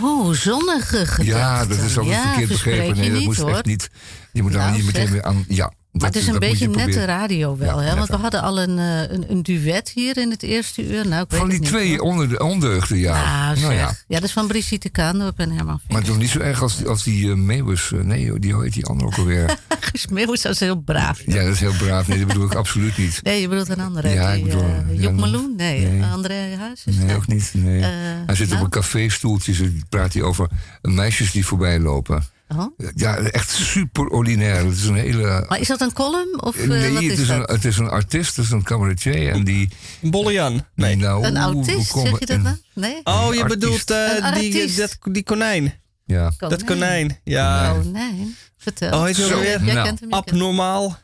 Oh, zonnige gedachten. Ja, dat is altijd Ja, verkeerd begrepen. je Nee, dat niet, moest hoor. echt niet. Je moet daar Nou, niet meteen weer aan. Ja, Maar het is een beetje je nette radio wel, Ja, hè? Want we hadden al een, eh, een, een duet hier in het eerste uur. Nou, ik weet Van die niet, twee hoor. onder, ondeugden, ja. Ah, zeg. nou ja. ja. dat is van Brigitte Kaandorp en Herman Maar toch niet zo erg als, als die uh, Meeuwis. eh, nee, die heet die andere ook alweer. Smeeuwis, dat is heel braaf. ja, dat is heel braaf. Nee, dat bedoel ik absoluut niet. Nee, je bedoelt een andere. Ja, die, ik bedoel, Meloen? Nee, nee. André Huis? is Nee, ook niet. Nee. Hij zit nou? op een caféstoeltje. Praat hij over meisjes die voorbij lopen. Oh. Ja, echt super ordinair. Het is een hele. Maar is dat een column? Of, eh, nee, wat het, is is een, het is een artiest, het is een cabaretier. En die. Bollejan. Nee. Nou, Een autist, zeg je dat nou? Nee? Oh, je artiest. bedoelt eh, Een die, artiest. dat, die konijn. Ja. Dat konijn. Ja. Oh, nee. Vertel. Oh, heet weer? Jij nou. kent hem. Abnormaal.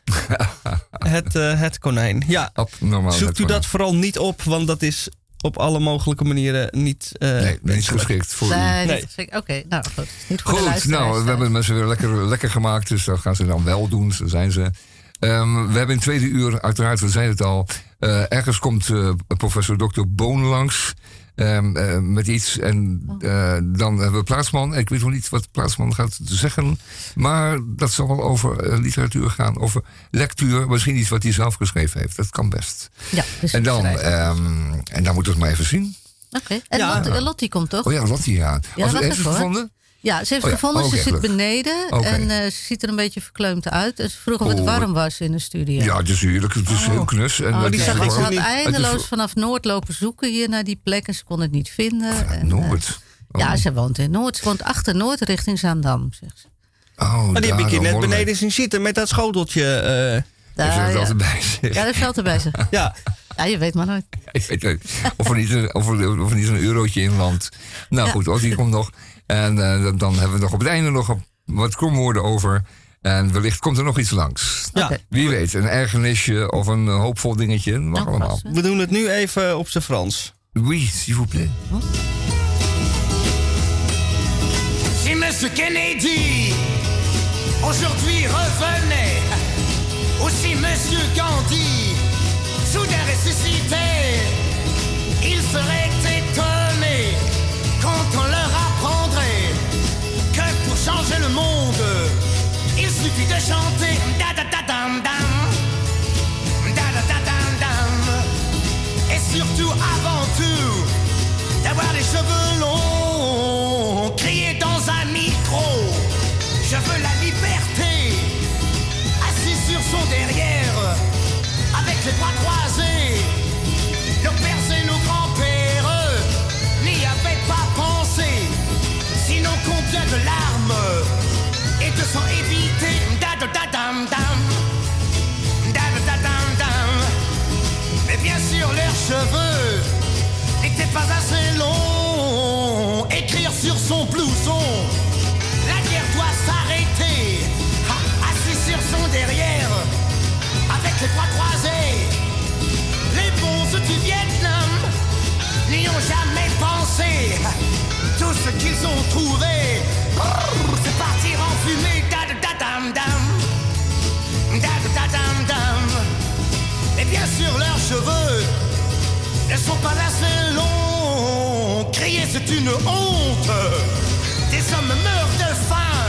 het, eh, het konijn. Ja. Abnormaal. Zoekt u dat vooral niet op, want dat is op alle mogelijke manieren niet. eh, maar. Nee, niet geschikt voor u. Nee, Nee. niet geschikt. Oké, nou goed. Niet voor de Goed, nou, we eh. hebben mensen weer lekker, lekker gemaakt, dus dat gaan ze dan wel doen. Zo zijn ze. Ehm, we hebben in tweede uur, uiteraard, we zeiden het al, eh, ergens komt eh, professor Dr. Boon langs. Ehm, eh, met iets. En eh, dan hebben we Plaatsman. Ik weet nog niet wat Plaatsman gaat zeggen. Maar dat zal wel over eh, literatuur gaan. Over lectuur. Misschien iets wat hij zelf geschreven heeft. Dat kan best. Ja, dus En dan, ehm, en dan moeten we het maar even zien. Oké. En Ja. Lottie, Lottie komt toch? Oh ja, Lottie, ja. Ja, Als, even, gevonden? Ja, ze heeft Oh ja, gevonden. ze zit beneden en eh, ze ziet er een beetje verkleumd uit. En ze vroeg of het Oh. warm was in de studio. Ja, het is heerlijk. Het is heel knus. En Oh, die zag ik ze had is eindeloos vanaf Noord lopen zoeken hier naar die plek en ze kon het niet vinden. En, eh, Noord. Oh. Ja, ze woont in Noord. Ze woont achter Noord richting Zaandam, zegt ze. Oh, Maar die heb ik hier net beneden zien zitten met dat schoteltje. eh, ze Daar, dat ja. altijd bij zich? ja, dat is altijd bij ze. ja. Ja, je weet maar nooit. Ik weet het. Of er niet, een- of er, of er niet een eurotje in landt. Nou Ja. goed, oh, die komt nog. En eh, dan- hebben we nog op het einde nog wat kromwoorden over. En wellicht komt er nog iets langs. Ja. Wie weet, een ergernisje of een eh, hoopvol dingetje. Mag Nou, allemaal. We doen het nu even op zijn Frans. Oui, s'il vous plaît. Si Monsieur Kennedy aujourd'hui revenait, ou si Monsieur Gandhi soudain ressuscitait, il serait changer le monde, il suffit de chanter. Da da da dam dam, da da da dam dam, et surtout avant tout d'avoir les cheveux longs, et de sang évité, da da da dam da mais bien sûr leurs cheveux n'était pas assez long. Écrire sur son blouson, la guerre doit s'arrêter. Assis sur son derrière, avec les bras croisés, les bons du Vietnam n'y ont jamais pensé. Tout ce qu'ils ont trouvé, c'est partir en fumée. Da da da dam dam, da da da dam dam. Et bien sûr leurs cheveux ne sont pas assez longs. Crier, c'est une honte. Des hommes meurent de faim,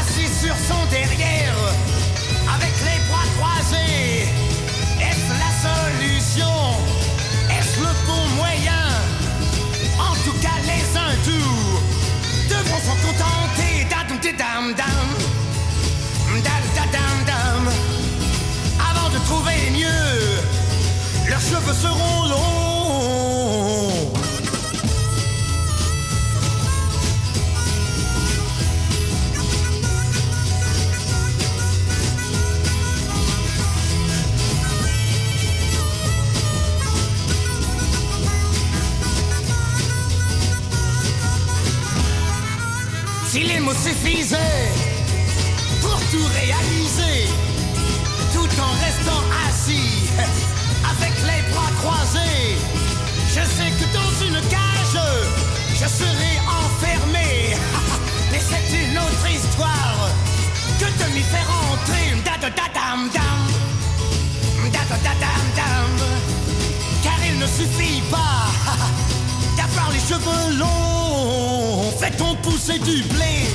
assis sur son derrière, avec les bras croisés. Est-ce la solution? Est-ce le bon moyen? En tout cas, les hindous devront s'en contenter. Dadum, didam, dam. Dadum, dam. Avant de trouver mieux leurs cheveux seront longs. Suffisaient pour tout réaliser, tout en restant assis, avec les bras croisés. Je sais que dans une cage, je serai enfermé. Mais c'est une autre histoire que de m'y faire entrer. Da-da-da-dam-dam. Da-da-da-dam-dam. Car il ne suffit pas d'avoir les cheveux longs. Fait-on pousser du blé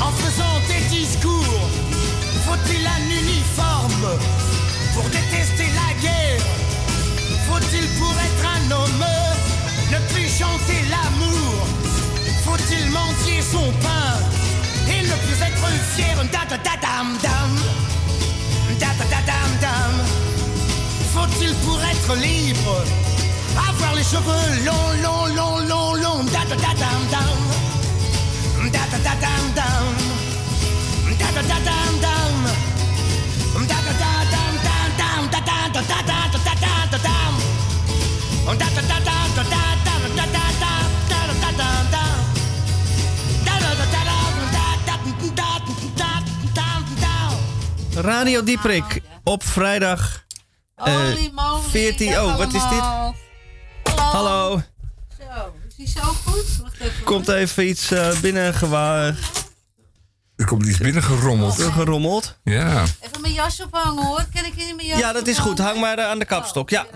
en faisant des discours? Faut-il un uniforme pour détester la guerre? Faut-il pour être un homme ne plus chanter l'amour? Faut-il mendier son pain et ne plus être fier? Da-da-da-dam-dam. Da-da-da-dam-dam. Faut-il pour être libre avoir les cheveux longs, longs, longs, longs, longs Da-da-da-dam-dam Da-da-da-dam-dam Da-da-da-dam-dam Da-da-da-dam-dam-dam Da-da-da-da-da-da-da-da-da-dam Radio Dieprik op vrijdag eh, moly, 14. dag Oh, wat is dit? Hallo. Zo, is die zo goed? Wacht even. Komt even iets eh binnen gewa- Er komt iets binnengerommeld. gerommeld. Ja. Even mijn jas ophangen hoor. Kan ik in mijn jas Ja, dat is goed. Hang maar eh, aan de kapstok. Ja.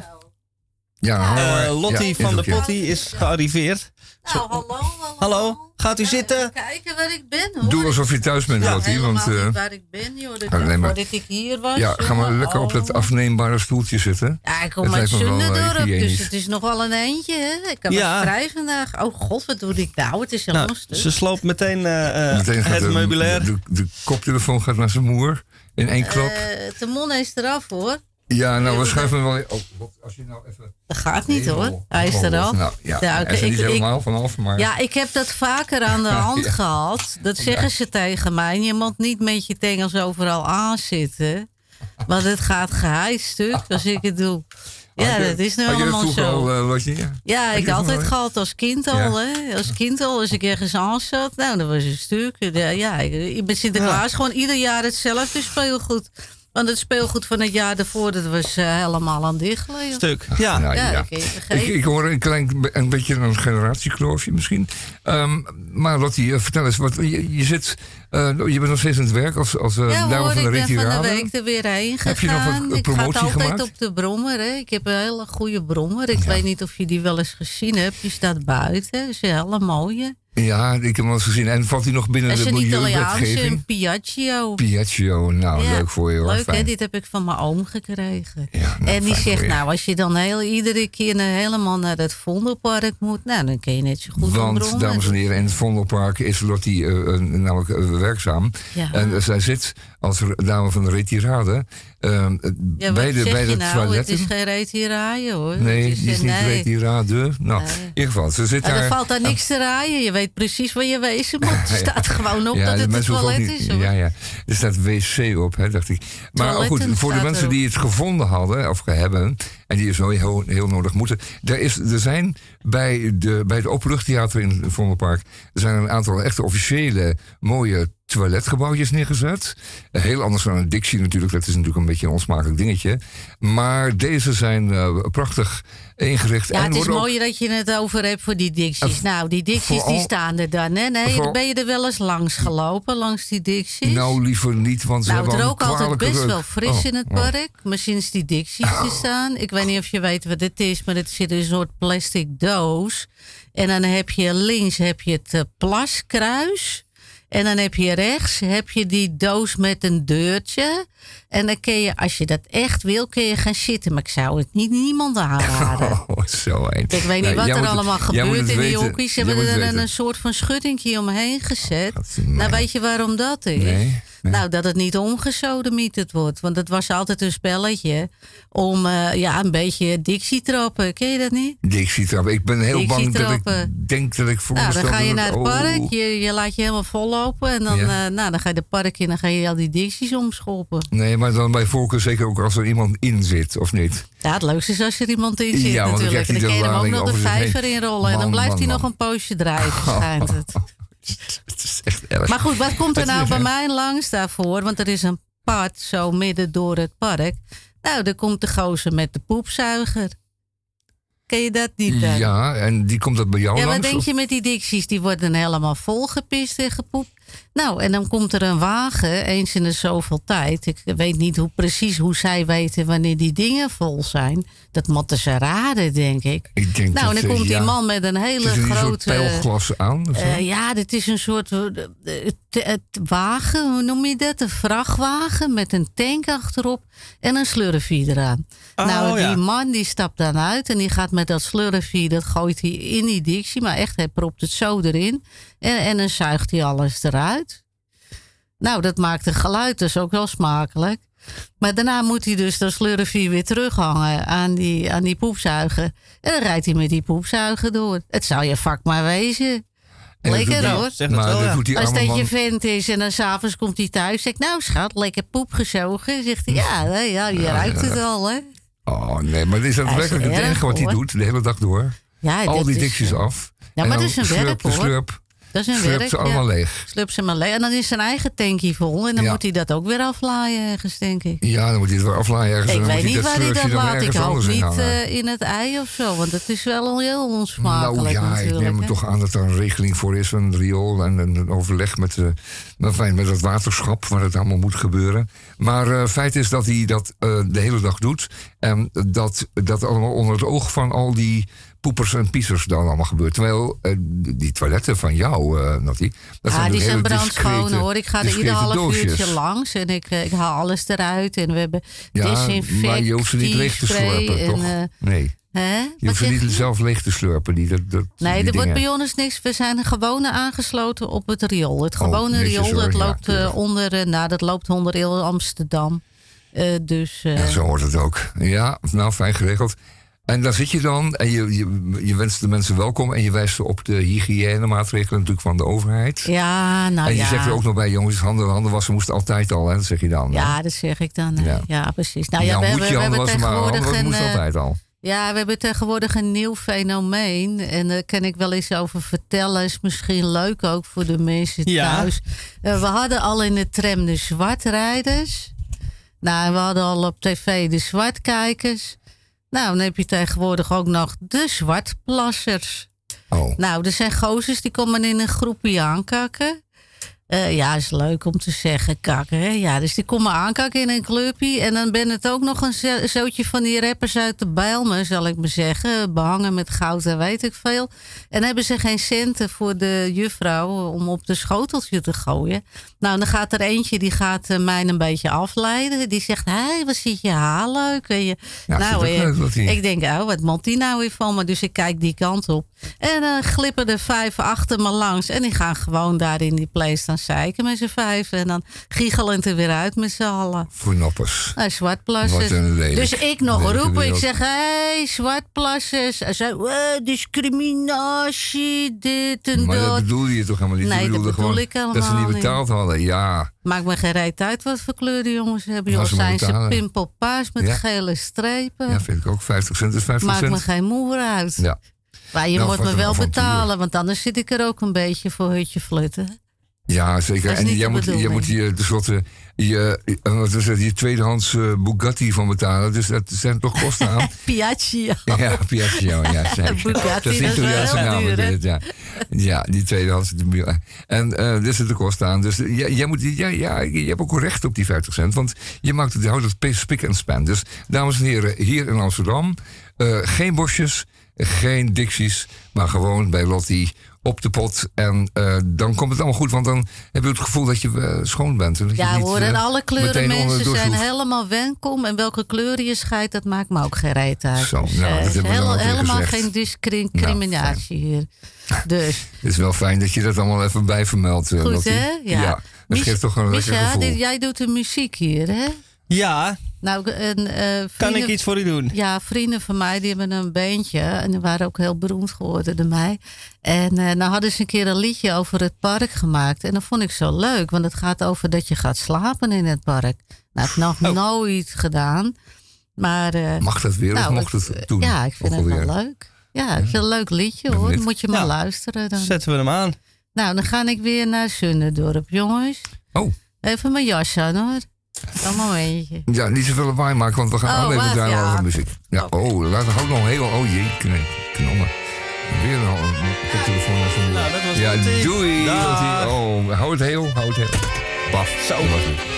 Ja, Eh, maar- Lottie ja, van de. Potty is gearriveerd. Nou, hallo, hallo. Hallo, gaat u zitten? Kijken waar ik ben hoor. Doe alsof je thuis bent, Ja, Lottie. Want, eh, niet waar ik ben, joh. Dat Ah, nee, maar- ik hier was. ja, ga maar lekker op dat Oh. afneembare stoeltje zitten. Ja, ik kom Het uit eh, Zunderdorp, dus het is nog wel een eentje. Hè? Ik heb Ja. het vrij vandaag. Oh god, wat doe ik nou? Het is helemaal Nou, stuk. ze sloopt meteen, het de, meubilair. De, de koptelefoon gaat naar zijn moer in één klap. De mon is eraf hoor. Ja, nou, we schuiven wel... Oh, als je nou even... Dat gaat niet hoor. Hij is gerold. eraf. Nou, ja, Ja, hij oké, is er niet ik- ik- helemaal vanaf, maar... Ja, ik heb dat vaker aan de hand Ja. gehad. Dat zeggen ze tegen mij. Je moet niet met je tengels overal aanzitten. Want het gaat geheid stuk als ik het doe. Ja, je- dat is je allemaal zo. al, eh, Lotje? Ja. Ja, Had ik je altijd gehad als kind al. Ja. Hè? Als kind al, als ik ergens aan zat, nou, dan was het stuk. Ja, ja, ik ben Sinterklaas gewoon ieder jaar hetzelfde speelgoed. Want het speelgoed van het jaar daarvoor, dat was eh, helemaal aan dichtgelegen. Stuk, ja. Ja, ja. ik Ik, hoor een klein een beetje een generatiekloofje misschien. Ehm, maar Lottie, vertel eens, wat, je, je, zit, eh, je bent nog steeds aan het werk als, als eh Ja hoor, van de ik ben van de retirade. week er weer heen gegaan. Heb je nog wat, eh, ik ga promotie het altijd gemaakt? op de brommer. Hè. Ik heb een hele goede brommer. Ik weet niet of je die wel eens gezien hebt. Die staat buiten. Dat is een hele mooie. Ja, ik heb hem wel eens gezien. En valt hij nog binnen de milieuwetgeving? een Piaggio. Piaggio, nou Ja, leuk voor je hoor. Leuk hè, dit heb ik van mijn oom gekregen. Ja, nou, en die zegt, nou als je dan heel, iedere keer helemaal naar het Vondelpark moet... nou dan kun je net zo goed Want, dames en heren, in het Vondelpark is Lottie eh, eh, namelijk eh, werkzaam. Ja. En zij zit als dame van de retirade Ja, bij de, bij de nou? toiletten. Het is geen retiraaien hoor. Nee, Het is eh, niet nee. retirade. Nou, in ieder geval, ze zit daar... er valt daar niks te raaien. Je weet precies waar je wezen moet. Er staat gewoon op Ja, dat het een toilet niet- is. Hoor. Ja, ja. Er staat wc op, hè, dacht ik. Maar oh, goed, voor de mensen erop. die het gevonden hadden, of hebben, en die is wel heel, heel nodig moeten. Er, is, er zijn bij, de, bij het Openluchttheater in het Vondelpark er zijn een aantal echte officiële mooie toiletgebouwtjes neergezet. Heel anders dan een Dixie natuurlijk, dat is natuurlijk een beetje een onsmakelijk dingetje. Maar deze zijn eh, prachtig ingericht. Ja, en het is ook- mooi dat je het over hebt voor die dicties. Eh, nou, die dicties vooral- die staan er dan. Hè? Nee, Vooral- ben je er wel eens langs gelopen, langs die dicties? Nou, liever niet, want ze Nou, het hebben rook een altijd best wel fris Oh, in het oh. park. Maar sinds die dicties er staan. Ik weet niet of je weet wat het is, maar het zit in een soort plastic doos. En dan heb je links heb je het eh, plaskruis. En dan heb je rechts heb je die doos met een deurtje. En dan kun je, als je dat echt wil, kun je gaan zitten. Maar ik zou het niet niemand aanraden. Oh, zo eind. Ik weet niet Nou, wat er het- allemaal moet gebeurt het in die hoekjes. Ze hebben er het een, soort van schuttingje omheen gezet. Nou, weet je waarom dat is? Nee, nee. Nou, dat het niet omgesodemieterd wordt. Want het was altijd een spelletje om eh, ja, een beetje Dixie trappen. Ken je dat niet? Dixie trap. Ik ben heel bang dat ik denk dat ik voor Nou, dan ga je naar het oh, park, je, je laat je helemaal vollopen. En dan, Ja. eh, nou, dan ga je de park in en dan ga je al die Dixies omschoppen. Nee, maar dan bij voorkeur zeker ook als er iemand in zit, of niet? Ja, het leukste is als er iemand in zit Ja, natuurlijk. En dan kun je hem ook nog de vijver inrollen. en dan blijft man, hij nog een poosje drijven, schijnt het. Het is echt erg. Maar goed, wat komt er nou bij mij langs daarvoor? Want er is een pad, zo midden door het park. Nou, dan komt de gozer met de poepzuiger. Ken je dat niet? dan? Ja, en die komt dat bij jou Ja, wat langs? denk of- je met die dicties? Die worden helemaal volgepist en gepoept. Nou, en dan komt er een wagen, eens in de zoveel tijd. Ik weet niet hoe, precies hoe zij weten wanneer die dingen vol zijn. Dat moeten ze raden, denk ik. Ik denk nou, en dan eh, komt die ja. man met een hele die soort grote... pijlglas aan? Eh, ja, dit is een soort eh, eh, t- het wagen, hoe noem je dat? Een vrachtwagen met een tank achterop en een slurfie eraan. Oh, nou, die ja. man die stapt dan uit en die gaat met dat slurfie, dat gooit hij in die dictie, maar echt, hij propt het zo erin en, en dan zuigt hij alles eruit. Nou, dat maakt een geluid, dat is ook wel smakelijk. Maar daarna moet hij dus dat slurfie weer terughangen aan die, aan die poepzuiger. En dan rijdt hij met die poepzuiger door. Het zou je vak maar wezen. Lekker hoor. Zeg maar wel, ja. Als dat man... je vent is en dan s'avonds komt hij thuis. Zegt nou schat, lekker poep gezogen. Zegt hij, ja, ja je ruikt het al hè. Oh nee, maar dit is werkelijk het enige wat hij hoor. doet, de hele dag door. Ja, Al die is, dicties eh, af. Ja, En maar dan dat is een slurp werk de hoor. slurp, Dat is een slurpt werk. ze allemaal ja. leeg. Slurp ze maar leeg. En dan is zijn eigen tankje vol. En dan Ja. moet hij dat ook weer aflaaien ergens, denk ik. Ja, dan moet hij het weer aflaaien ergens. en Ik dan weet niet waar hij dat laat. Ik hoop in niet eh, in het ei of zo. Want het is wel heel Nou onsmakelijk ja, ik neem hè. toch aan dat er een regeling voor is, een riool en een overleg met, de, met, fijn, met het waterschap, waar het allemaal moet gebeuren. Maar eh feit is dat hij dat eh, de hele dag doet. En dat dat allemaal onder het oog van al die poepers en piezers dan allemaal gebeurt. Terwijl eh, die toiletten van jou, Nattie, dat Ja, zijn die hele zijn brandschoon hoor. Ik ga er ieder half doosjes. uurtje langs en ik, eh, ik haal alles eruit. En we hebben Ja, maar je hoeft ze niet leeg te slurpen, en, toch? nee. hè? Je hoeft ze niet je? zelf leeg te slurpen. Die, dat, dat, Nee, die er wordt bij ons niks. We zijn gewoon aangesloten op het riool. Het Oh, gewone riool dat loopt onder, nou, dat loopt onder heel Amsterdam. Dus Ja, zo hoort het ook. Ja, nou, fijn geregeld. En daar zit je dan en je, je, je wenst de mensen welkom... en je wijst ze op de hygiënemaatregelen natuurlijk van de overheid. ja, nou en je ja. zegt er ook nog bij, jongens, handen, handen wassen moest altijd al, hè? dat zeg je dan. hè? Ja, dat zeg ik dan. eh, Ja. Ja, precies. Nou ja, Nou, we moet hebben, je we handen hebben wassen, maar een... moest eh, altijd al. Ja, we hebben tegenwoordig een nieuw fenomeen. En daar kan ik wel eens over vertellen. Is misschien leuk ook voor de mensen Ja. thuis. Eh, we hadden al in de tram de zwartrijders. Nou, we hadden al op tv de zwartkijkers. Nou, dan heb je tegenwoordig ook nog de zwartplassers. Oh. Nou, er zijn gozers die komen in een groepje aankakken. Eh, ja, is leuk om te zeggen, kakken. Hè? Ja, dus die komen aankakken in een clubje. En dan ben het ook nog een zo- zootje van die rappers uit de Bijlmer, zal ik maar zeggen. Behangen met goud en weet ik veel. En hebben ze geen centen voor de juffrouw om op de schoteltje te gooien. Nou, dan gaat er eentje, die gaat eh, mij een beetje afleiden. Die zegt, hé, hey, wat ziet je haar leuk. En je, Ja, nou, eh, leuk ik denk, oh, wat moet die nou weer van me? Dus ik kijk die kant op. En dan glippen er vijf achter me langs. En die gaan gewoon daar in die play staan zeiken met z'n vijf. En dan giechelend er weer uit met z'n allen. Voor noppers. Nou, zwartplassers. Een lelijk- Dus ik nog roepen. Ik zeg, hé, hey, zwartplassers. Hij zei, "Eh, discriminatie, dit en Maar dat dat. bedoelde je toch helemaal niet? Nee, dat bedoel ik Dat ze helemaal niet niet. betaald hadden, ja. Maakt me geen uit wat voor kleur die jongens hebben. Maar Zijn ze pimpelpaars met gele strepen? Ja, vind ik ook. 50 cent is 50 Maakt me cent. geen moer uit. Ja. Maar je Nou, moet me wel avontuur. betalen, want anders zit ik er ook een beetje voor hutje flutten. Ja, zeker. En jij moet, jij bedoeling. moet hier tenslotte je, eh, wat is het, je tweedehands eh, Bugatti van betalen. Dus dat zijn toch kosten aan. Piaggio. ja, Piaggio, ja. zeker. Bugatti, dat is Italiaanse naam. ja. ja, die tweedehands. En eh er zitten kosten aan. Dus jij, jij, moet, ja, ja, je hebt ook recht op die 50 cent. Want je maakt het, je houdt het spik en span. Dus dames en heren, hier in Amsterdam. eh, geen bosjes, geen dixies. Maar gewoon bij Lottie op de pot. En eh, dan komt het allemaal goed. Want dan heb je het gevoel dat je eh, schoon bent. En dat je Ja niet, hoor, en eh, alle kleuren mensen zijn helemaal welkom. En welke kleur je scheidt, dat maakt me ook geen reet uit. Zo, Dus, nou, dat heel- ook weer helemaal gezegd. geen discriminatie hier. Dus, Het is wel fijn dat je dat allemaal even bij vermeldt. eh, goed Lottie. hè? Ja. dat Mich- geeft toch een lekker gevoel. jij doet de muziek hier hè? Ja, Nou, en, eh, kan ik iets voor u doen? Ja, vrienden van mij die hebben een beentje. En die waren ook heel beroemd geworden door mij. En eh nou hadden ze een keer een liedje over het park gemaakt. En dat vond ik zo leuk. Want het gaat over dat je gaat slapen in het park. Nou, heb ik nog Oh. nooit gedaan. Maar, eh, Mag dat weer nou, of mocht het toen? Ja, ik vind het wel leuk. Ja, ik vind het een leuk liedje hoor. benieuwd. Moet je maar Ja. luisteren dan. Zetten we hem aan. Nou, dan ga ik weer naar Zunderdorp, jongens. Oh. Even mijn jas aan hoor. Een momentje. Ja, niet zoveel lawaai maken, want we gaan Oh, alleen maar draaien Ja. over muziek. Ja, oh, laat hou nog heel... Oh jee, kn- knallen. Weer een een telefoon naar zijn Nou, dat was Ja, doei. Lottie. Oh, hou het heel, hou het heel. Baf. Zo. dat was het.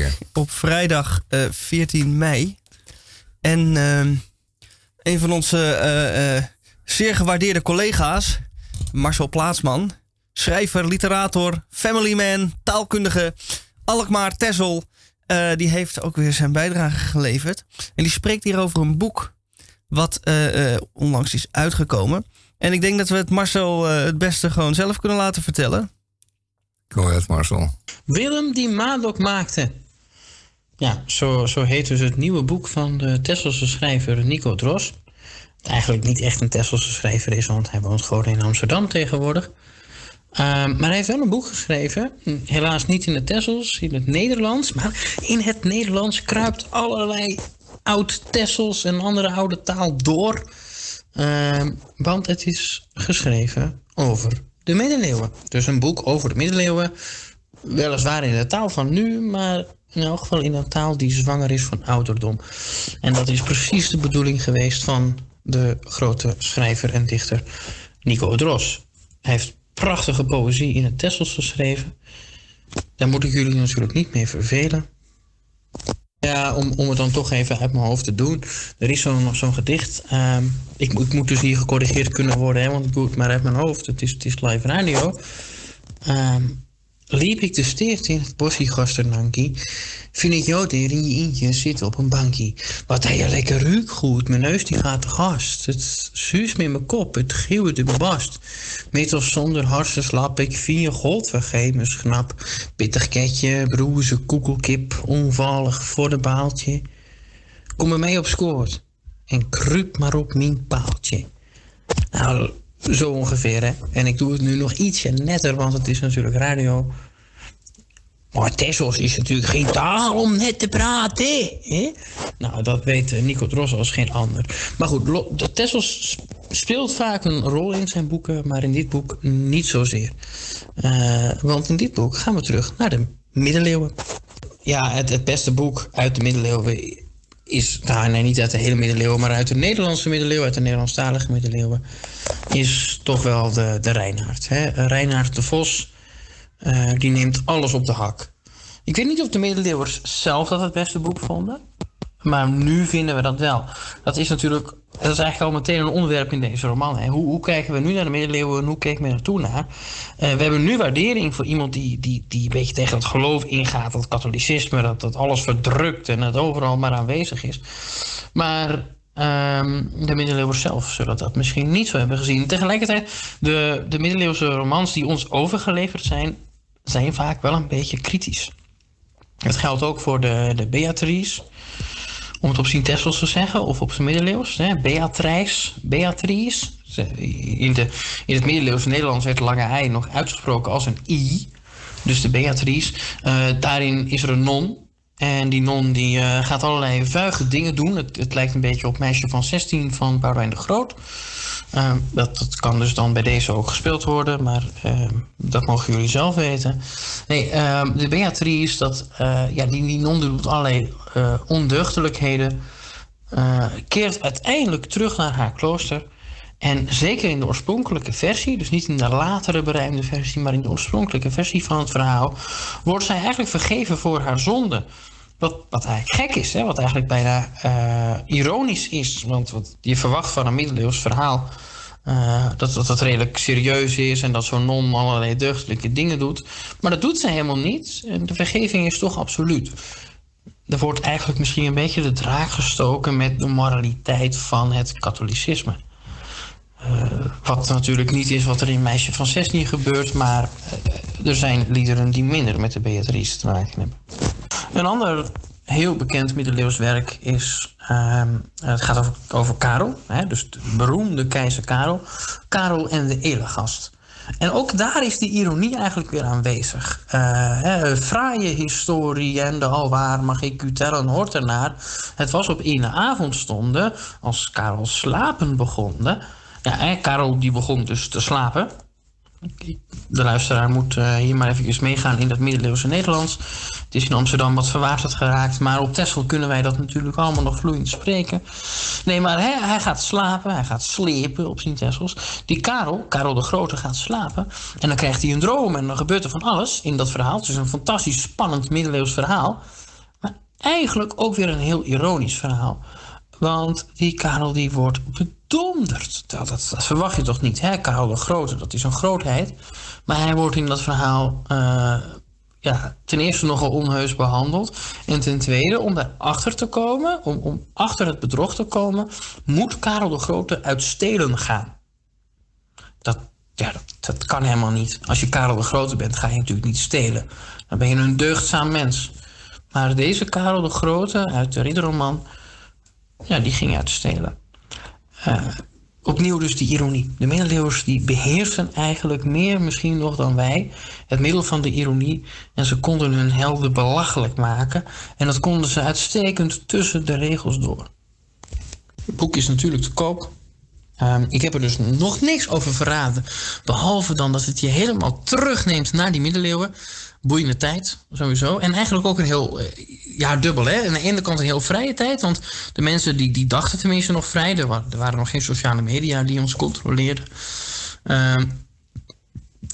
Keer. op vrijdag eh, 14 mei. En ehm, een van onze eh, eh, zeer gewaardeerde collega's, Marcel Plaatsman, schrijver, literator, familyman, taalkundige, Alkmaar Tessel, eh, die heeft ook weer zijn bijdrage geleverd. En die spreekt hier over een boek wat eh, eh, onlangs is uitgekomen. En ik denk dat we het Marcel eh, het beste gewoon zelf kunnen laten vertellen. Go ahead, Marcel. Willem die Madok maakte. Ja, zo, zo heet dus het nieuwe boek van de Tesselse schrijver Nico Dros. Wat eigenlijk niet echt een Tesselse schrijver is, want hij woont gewoon in Amsterdam tegenwoordig. Ehm, maar hij heeft wel een boek geschreven. Helaas niet in het Tessels, in het Nederlands. Maar in het Nederlands kruipt allerlei oud-Tessels en andere oude taal door. Ehm, want het is geschreven over de middeleeuwen. Dus een boek over de middeleeuwen. Weliswaar in de taal van nu, maar in elk geval in een taal die zwanger is van ouderdom. En dat is precies de bedoeling geweest van de grote schrijver en dichter Nico Dros. Hij heeft prachtige poëzie in het Tessels geschreven. Daar moet ik jullie natuurlijk niet mee vervelen. Ja, om, om het dan toch even uit mijn hoofd te doen. Er is nog zo'n gedicht. ehm, ik, ik moet dus hier gecorrigeerd kunnen worden, hè, want ik doe het maar uit mijn hoofd. Het is, het is live radio. Ehm, liep ik de steert in het bossie gasternankie. Vind ik jou daar in je eentje zitten op een bankie. Wat hij lekker ruikt goed. Mijn neus die gaat te gast. Het zuus met mijn kop. Het geeuwt mijn bast. Met of zonder harsenslap. Ik vind je godvergemens knap. Pittig ketje, broeze, koekelkip. Onvallig voor de baaltje. kom bij mij op scoort. En kruip maar op mijn paaltje. Nou, zo ongeveer, hè. En ik doe het nu nog ietsje netter, want het is natuurlijk radio. Maar Tessos is natuurlijk geen taal om net te praten. Hè? Nou, dat weet eh, Nico Dross als geen ander. Maar goed, Tessos speelt vaak een rol in zijn boeken, maar in dit boek niet zozeer. Eh, want in dit boek gaan we terug naar de middeleeuwen. Ja, het beste boek uit de middeleeuwen is, nee, niet uit de hele middeleeuwen, maar uit de Nederlandse middeleeuwen, uit de Nederlandstalige middeleeuwen, is toch wel de, de Reinaard. Hè? Reinaard de Vos, eh, die neemt alles op de hak. Ik weet niet of de middeleeuwers zelf dat het beste boek vonden. Maar nu vinden we dat wel. Dat is natuurlijk, dat is eigenlijk al meteen een onderwerp in deze roman. Hè. Hoe, hoe kijken we nu naar de middeleeuwen en hoe kijken we er toen naar? Eh, we hebben nu waardering voor iemand die, die, die een beetje tegen het geloof ingaat, dat katholicisme, dat, dat alles verdrukt en het overal maar aanwezig is. Maar ehm, de middeleeuwers zelf zullen dat misschien niet zo hebben gezien. Tegelijkertijd, de, de middeleeuwse romans die ons overgeleverd zijn, zijn vaak wel een beetje kritisch. Dat geldt ook voor de, de Beatrice, om het op zijn Tessels te zeggen, of op zijn middeleeuws. Hè? Beatrice, Beatrice. In, de, in het middeleeuws Nederlands werd lange i nog uitgesproken als een i. Dus de Beatrice. Eh, daarin is er een non. En die non die, eh, gaat allerlei vuige dingen doen. Het, het lijkt een beetje op Meisje van 16 van Boudewijn de Groot. Eh, dat, dat kan dus dan bij deze ook gespeeld worden, maar eh, dat mogen jullie zelf weten. Nee, eh, de Beatrice, dat, eh, ja, die, die non doet allerlei eh, ondeugdelijkheden. keert uiteindelijk terug naar haar klooster. En zeker in de oorspronkelijke versie, dus niet in de latere berijmde versie, maar in de oorspronkelijke versie van het verhaal, wordt zij eigenlijk vergeven voor haar zonde. Wat, eigenlijk gek is, hè? wat eigenlijk bijna eh, ironisch is. Want wat je verwacht van een middeleeuws verhaal eh, dat, dat dat redelijk serieus is en dat zo'n non allerlei deugdelijke dingen doet. Maar dat doet ze helemaal niet. En de vergeving is toch absoluut. Er wordt eigenlijk misschien een beetje de draak gestoken met de moraliteit van het katholicisme. Eh, wat natuurlijk niet is wat er in Meisje van 16 gebeurt, maar eh, er zijn liederen die minder met de Beatrice te maken hebben. Een ander heel bekend middeleeuws werk is. ehm, het gaat over, Karel, hè, dus de beroemde keizer Karel. Karel en de Elegast. En ook daar is de ironie eigenlijk weer aanwezig. Eh, hè, fraaie historie en de alwaar mag ik u tellen hoort ernaar. Het was op ene avondstonde, als Karel slapen begonde. Ja, Karel die begon dus te slapen. De luisteraar moet eh, hier maar even meegaan in dat middeleeuwse Nederlands. Het is in Amsterdam wat verwaterd geraakt, maar op Texel kunnen wij dat natuurlijk allemaal nog vloeiend spreken. Nee, maar hij, hij gaat slapen, hij gaat slepen op zijn Tessels. Die Karel, Karel de Grote, gaat slapen. En dan krijgt hij een droom en dan gebeurt er van alles in dat verhaal. Het is een fantastisch spannend middeleeuws verhaal. Maar eigenlijk ook weer een heel ironisch verhaal. Want die Karel die wordt bedonderd. Dat, dat, verwacht je toch niet, hè? Karel de Grote, dat is een grootheid. Maar hij wordt in dat verhaal eh, ja, ten eerste nogal onheus behandeld. En ten tweede, om daarachter te komen, om, om achter het bedrog te komen, moet Karel de Grote uit stelen gaan. Dat, ja, dat, dat kan helemaal niet. Als je Karel de Grote bent, ga je natuurlijk niet stelen. Dan ben je een deugdzaam mens. Maar deze Karel de Grote uit de ridderroman, ja, die ging uit stelen. Eh, opnieuw dus die ironie. De middeleeuwers die beheersen eigenlijk meer misschien nog dan wij het middel van de ironie. En ze konden hun helden belachelijk maken. En dat konden ze uitstekend tussen de regels door. Het boek is natuurlijk te koop. Ehm, ik heb er dus nog niks over verraden. Behalve dan dat het je helemaal terugneemt naar die middeleeuwen. Boeiende tijd, sowieso. En eigenlijk ook een heel, eh, ja, dubbel hè. Aan de ene kant een heel vrije tijd. Want de mensen die, die dachten tenminste nog vrij. Er, wa- er waren nog geen sociale media die ons controleerden. Ehm,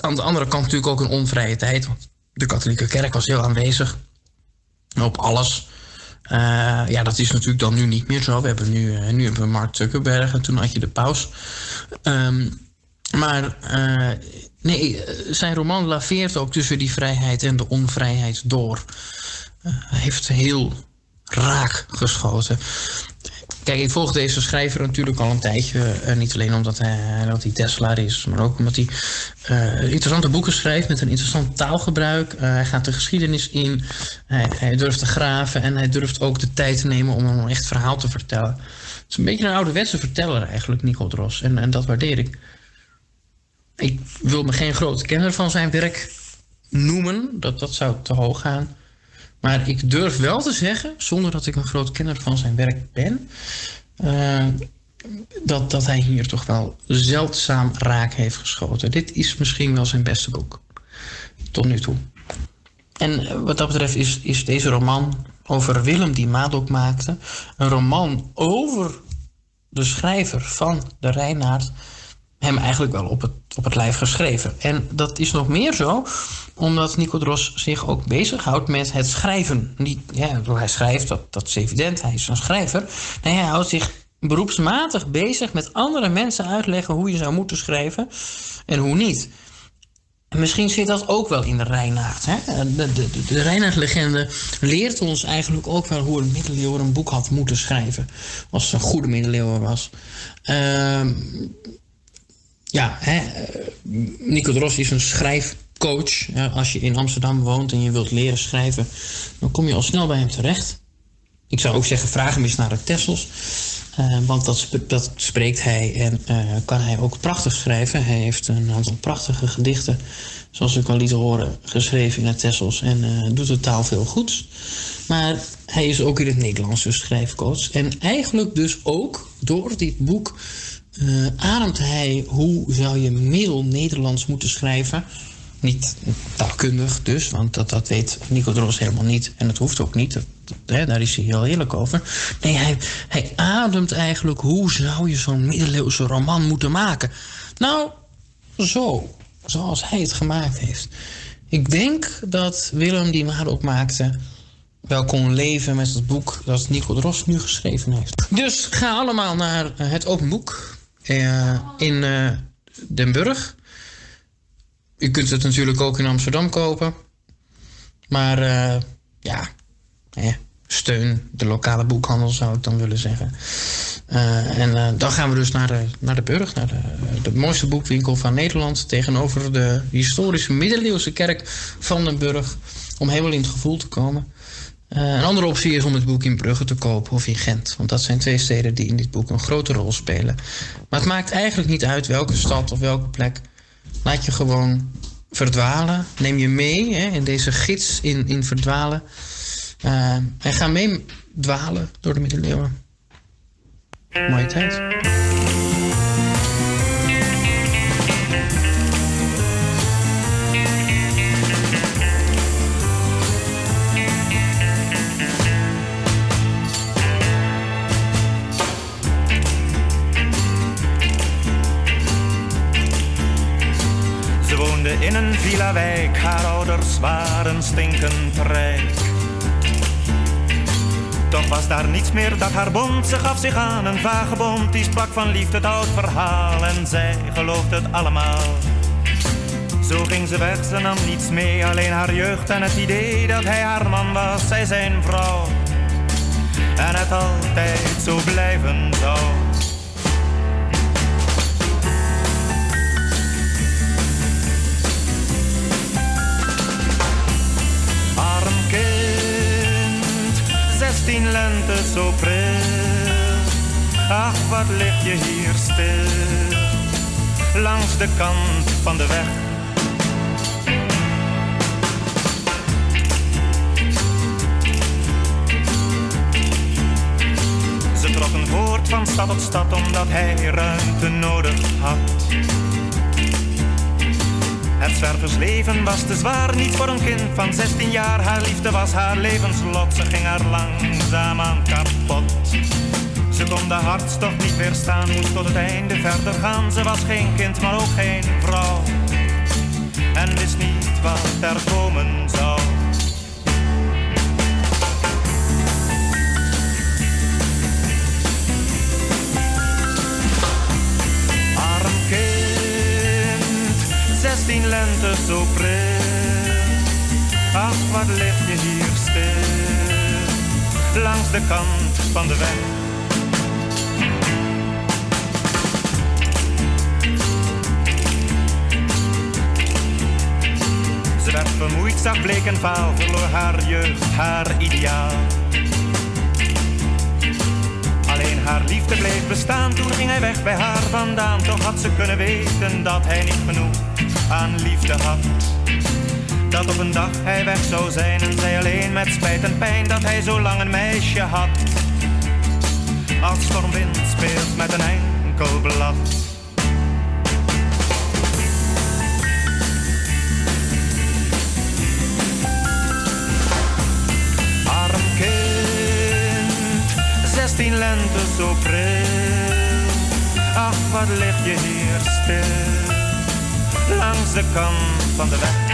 aan de andere kant natuurlijk ook een onvrije tijd. Want de katholieke kerk was heel aanwezig. Op alles. Eh, ja, dat is natuurlijk dan nu niet meer zo. We hebben nu, eh, nu hebben we Mark Zuckerberg en toen had je de paus. Ehm, maar eh, nee, zijn roman laveert ook tussen die vrijheid en de onvrijheid door. Eh, Hij heeft heel raak geschoten. kijk, ik volg deze schrijver natuurlijk al een tijdje. eh, niet alleen omdat hij, dat hij Tesla is, maar ook omdat hij interessante boeken schrijft met een interessant taalgebruik. Hij gaat de geschiedenis in, hij, hij durft te graven en hij durft ook de tijd te nemen om een echt verhaal te vertellen. Het is een beetje een ouderwetse verteller eigenlijk, Nico Dros. En, en dat waardeer ik. Ik wil me geen grote kenner van zijn werk noemen. Dat, dat zou te hoog gaan. Maar ik durf wel te zeggen, zonder dat ik een groot kenner van zijn werk ben, eh, dat, dat hij hier toch wel zeldzaam raak heeft geschoten. Dit is misschien wel zijn beste boek. Tot nu toe. En wat dat betreft is, is deze roman over Willem die Madoc maakte, een roman over de schrijver van de Reinaard hem eigenlijk wel op het, op het lijf geschreven. En dat is nog meer zo omdat Nico Dros zich ook bezighoudt met het schrijven. Niet, ja, hij schrijft, dat, dat is evident, hij is een schrijver. Nee, hij houdt zich beroepsmatig bezig met andere mensen uitleggen hoe je zou moeten schrijven en hoe niet. En misschien zit dat ook wel in de Reinaard. Hè? De, de, de, de Reinaard-legende leert ons eigenlijk ook wel hoe een middeleeuwer een boek had moeten schrijven. Als het een goede middeleeuwer was. Ehm ja, hè, eh, Nico Dros is een schrijfcoach. Als je in Amsterdam woont en je wilt leren schrijven, dan kom je al snel bij hem terecht. Ik zou ook zeggen, vraag hem eens naar de Tessels. Eh, want dat, dat spreekt hij en eh, kan hij ook prachtig schrijven. Hij heeft een aantal prachtige gedichten, zoals ik al liet horen, geschreven in het Tessels. En eh, doet de taal veel goeds. Maar hij is ook in het Nederlands dus schrijfcoach. En eigenlijk dus ook door dit boek eh, ademt hij hoe zou je middel-Nederlands moeten schrijven. Niet taalkundig dus, want dat, dat weet Nico Dros helemaal niet. En dat hoeft ook niet, hè, daar is hij heel eerlijk over. Nee, hij, hij ademt eigenlijk hoe zou je zo'n middeleeuwse roman moeten maken. Nou, zo, zoals hij het gemaakt heeft. Ik denk dat Willem die maar ook maakte wel kon leven met het boek dat Nico Dros nu geschreven heeft. Dus ga allemaal naar het open boek in eh, Den Burg. U kunt het natuurlijk ook in Amsterdam kopen. Maar eh, ja, steun de lokale boekhandel zou ik dan willen zeggen. Eh, en eh, dan gaan we dus naar de, naar de Burg, naar de, de mooiste boekwinkel van Nederland. Tegenover de historische middeleeuwse kerk van Den Burg. Om helemaal in het gevoel te komen. Eh, een andere optie is om het boek in Brugge te kopen of in Gent. Want dat zijn twee steden die in dit boek een grote rol spelen. Maar het maakt eigenlijk niet uit welke stad of welke plek. Laat je gewoon verdwalen. Neem je mee hè, in deze gids in, in verdwalen. Eh, en ga mee dwalen door de middeleeuwen. Mooie tijd. In een villa-wijk, haar ouders waren stinkend rijk. Toch was daar niets meer dat haar bond, ze gaf zich aan een vagebond. Die sprak van liefde, het oud verhaal en zij geloofde het allemaal. Zo ging ze weg, ze nam niets mee, alleen haar jeugd en het idee dat hij haar man was, zij zijn vrouw. En het altijd zo blijven zou. 16 lente zo pril. Ach, wat ligt je hier stil, langs de kant van de weg. Ze trokken voort van stad tot stad omdat hij ruimte nodig had. Het zwerversleven was te zwaar, niet voor een kind van 16 jaar. Haar liefde was haar levenslot, ze ging er langzaam aan kapot. Ze kon de hartstocht niet weerstaan, moest tot het einde verder gaan. Ze was geen kind, maar ook geen vrouw. En wist niet wat er komen zou. zien lente zo pret, Ach, wat lig je hier stil, langs de kant van de weg. Ze werd vermoeid, zag bleek en vaal, verloor haar jeugd, haar ideaal. Alleen haar liefde bleef bestaan, toen ging hij weg bij haar vandaan. Toch had ze kunnen weten dat hij niet genoeg aan liefde had. Dat op een dag hij weg zou zijn en zij alleen met spijt en pijn dat hij zo lang een meisje had. Als stormwind speelt met een enkel blad. Arm kind, zestien lente zo pril. Ach, wat lig je hier stil, langs de kant van de weg.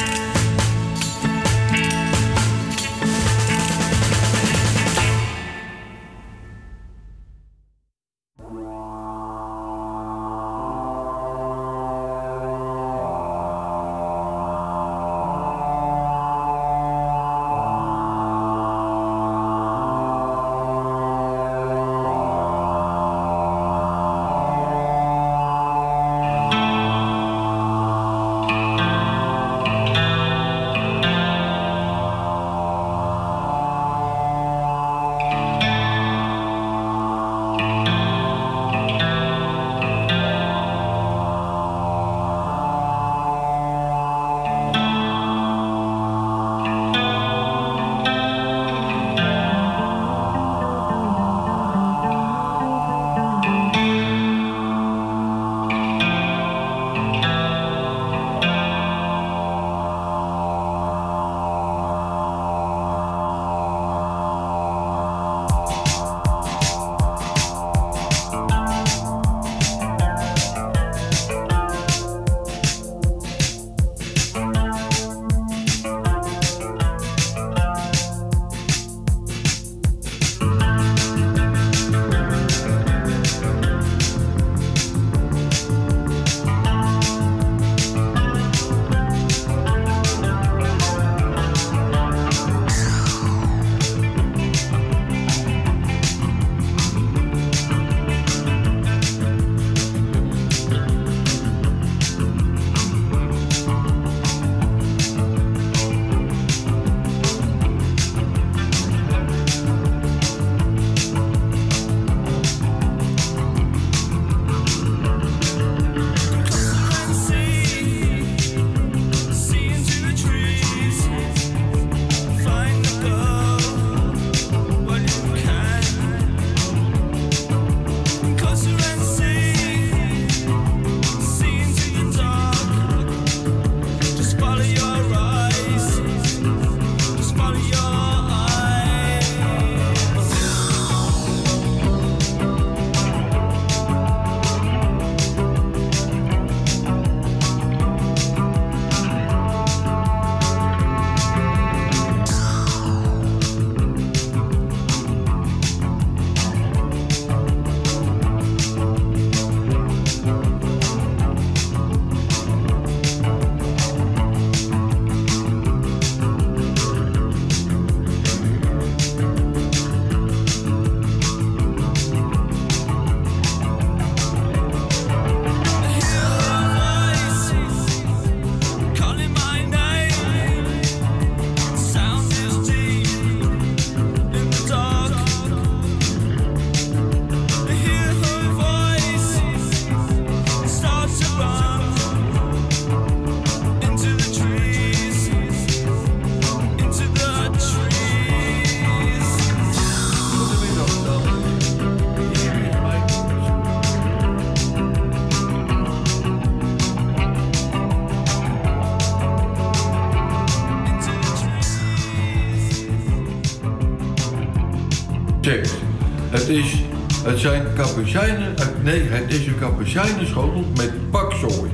Zijn kapucijnen, eh, nee, het is een kapucijnenschotel met pakzooi.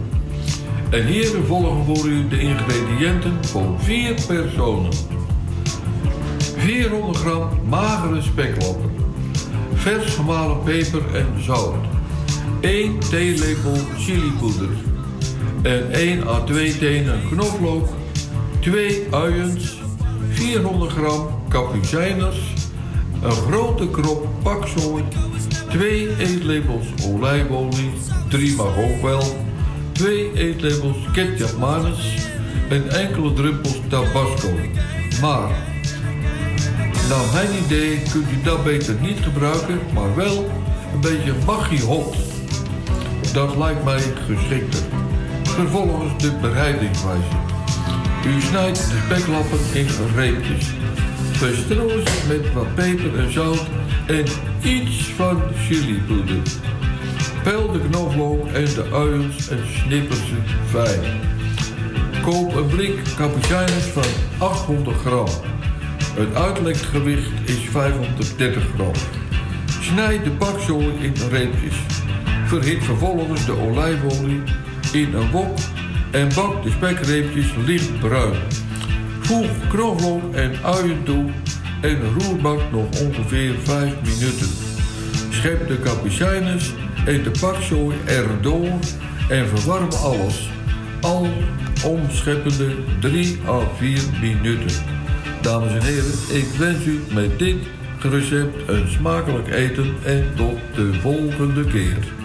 En hier volgen voor u de ingrediënten voor vier personen. 400 gram magere spekloppen. Vers gemalen peper en zout. 1 theelepel chilipoeder. En 1 à 2 tenen knoflook. 2 uiens. 400 gram kapucijners. Een grote krop pakzooi. 2 eetlepels olijfolie. 3 mag ook wel. 2 eetlepels ketchup manis. en enkele druppels tabasco. Maar, naar mijn idee kunt u dat beter niet gebruiken, maar wel een beetje maggi hot. Dat lijkt mij geschikter. Vervolgens de bereidingswijze. U snijdt de speklappen in reepjes. Ze met wat peper en zout en iets van chilipoeder. Pel de knoflook en de uiens en snipper ze fijn. Koop een blik cappuccines van 800 gram. Het uitlekgewicht is 530 gram. Snijd de bakzooi in reepjes. Verhit vervolgens de olijfolie in een wok en bak de spekreepjes lichtbruin. Voeg knoflook en uien toe en roerbak nog ongeveer 5 minuten. Schep de cappuccines en de bakzooi erdoor en verwarm alles. Al omscheppende 3 à 4 minuten. Dames en heren, ik wens u met dit recept een smakelijk eten en tot de volgende keer.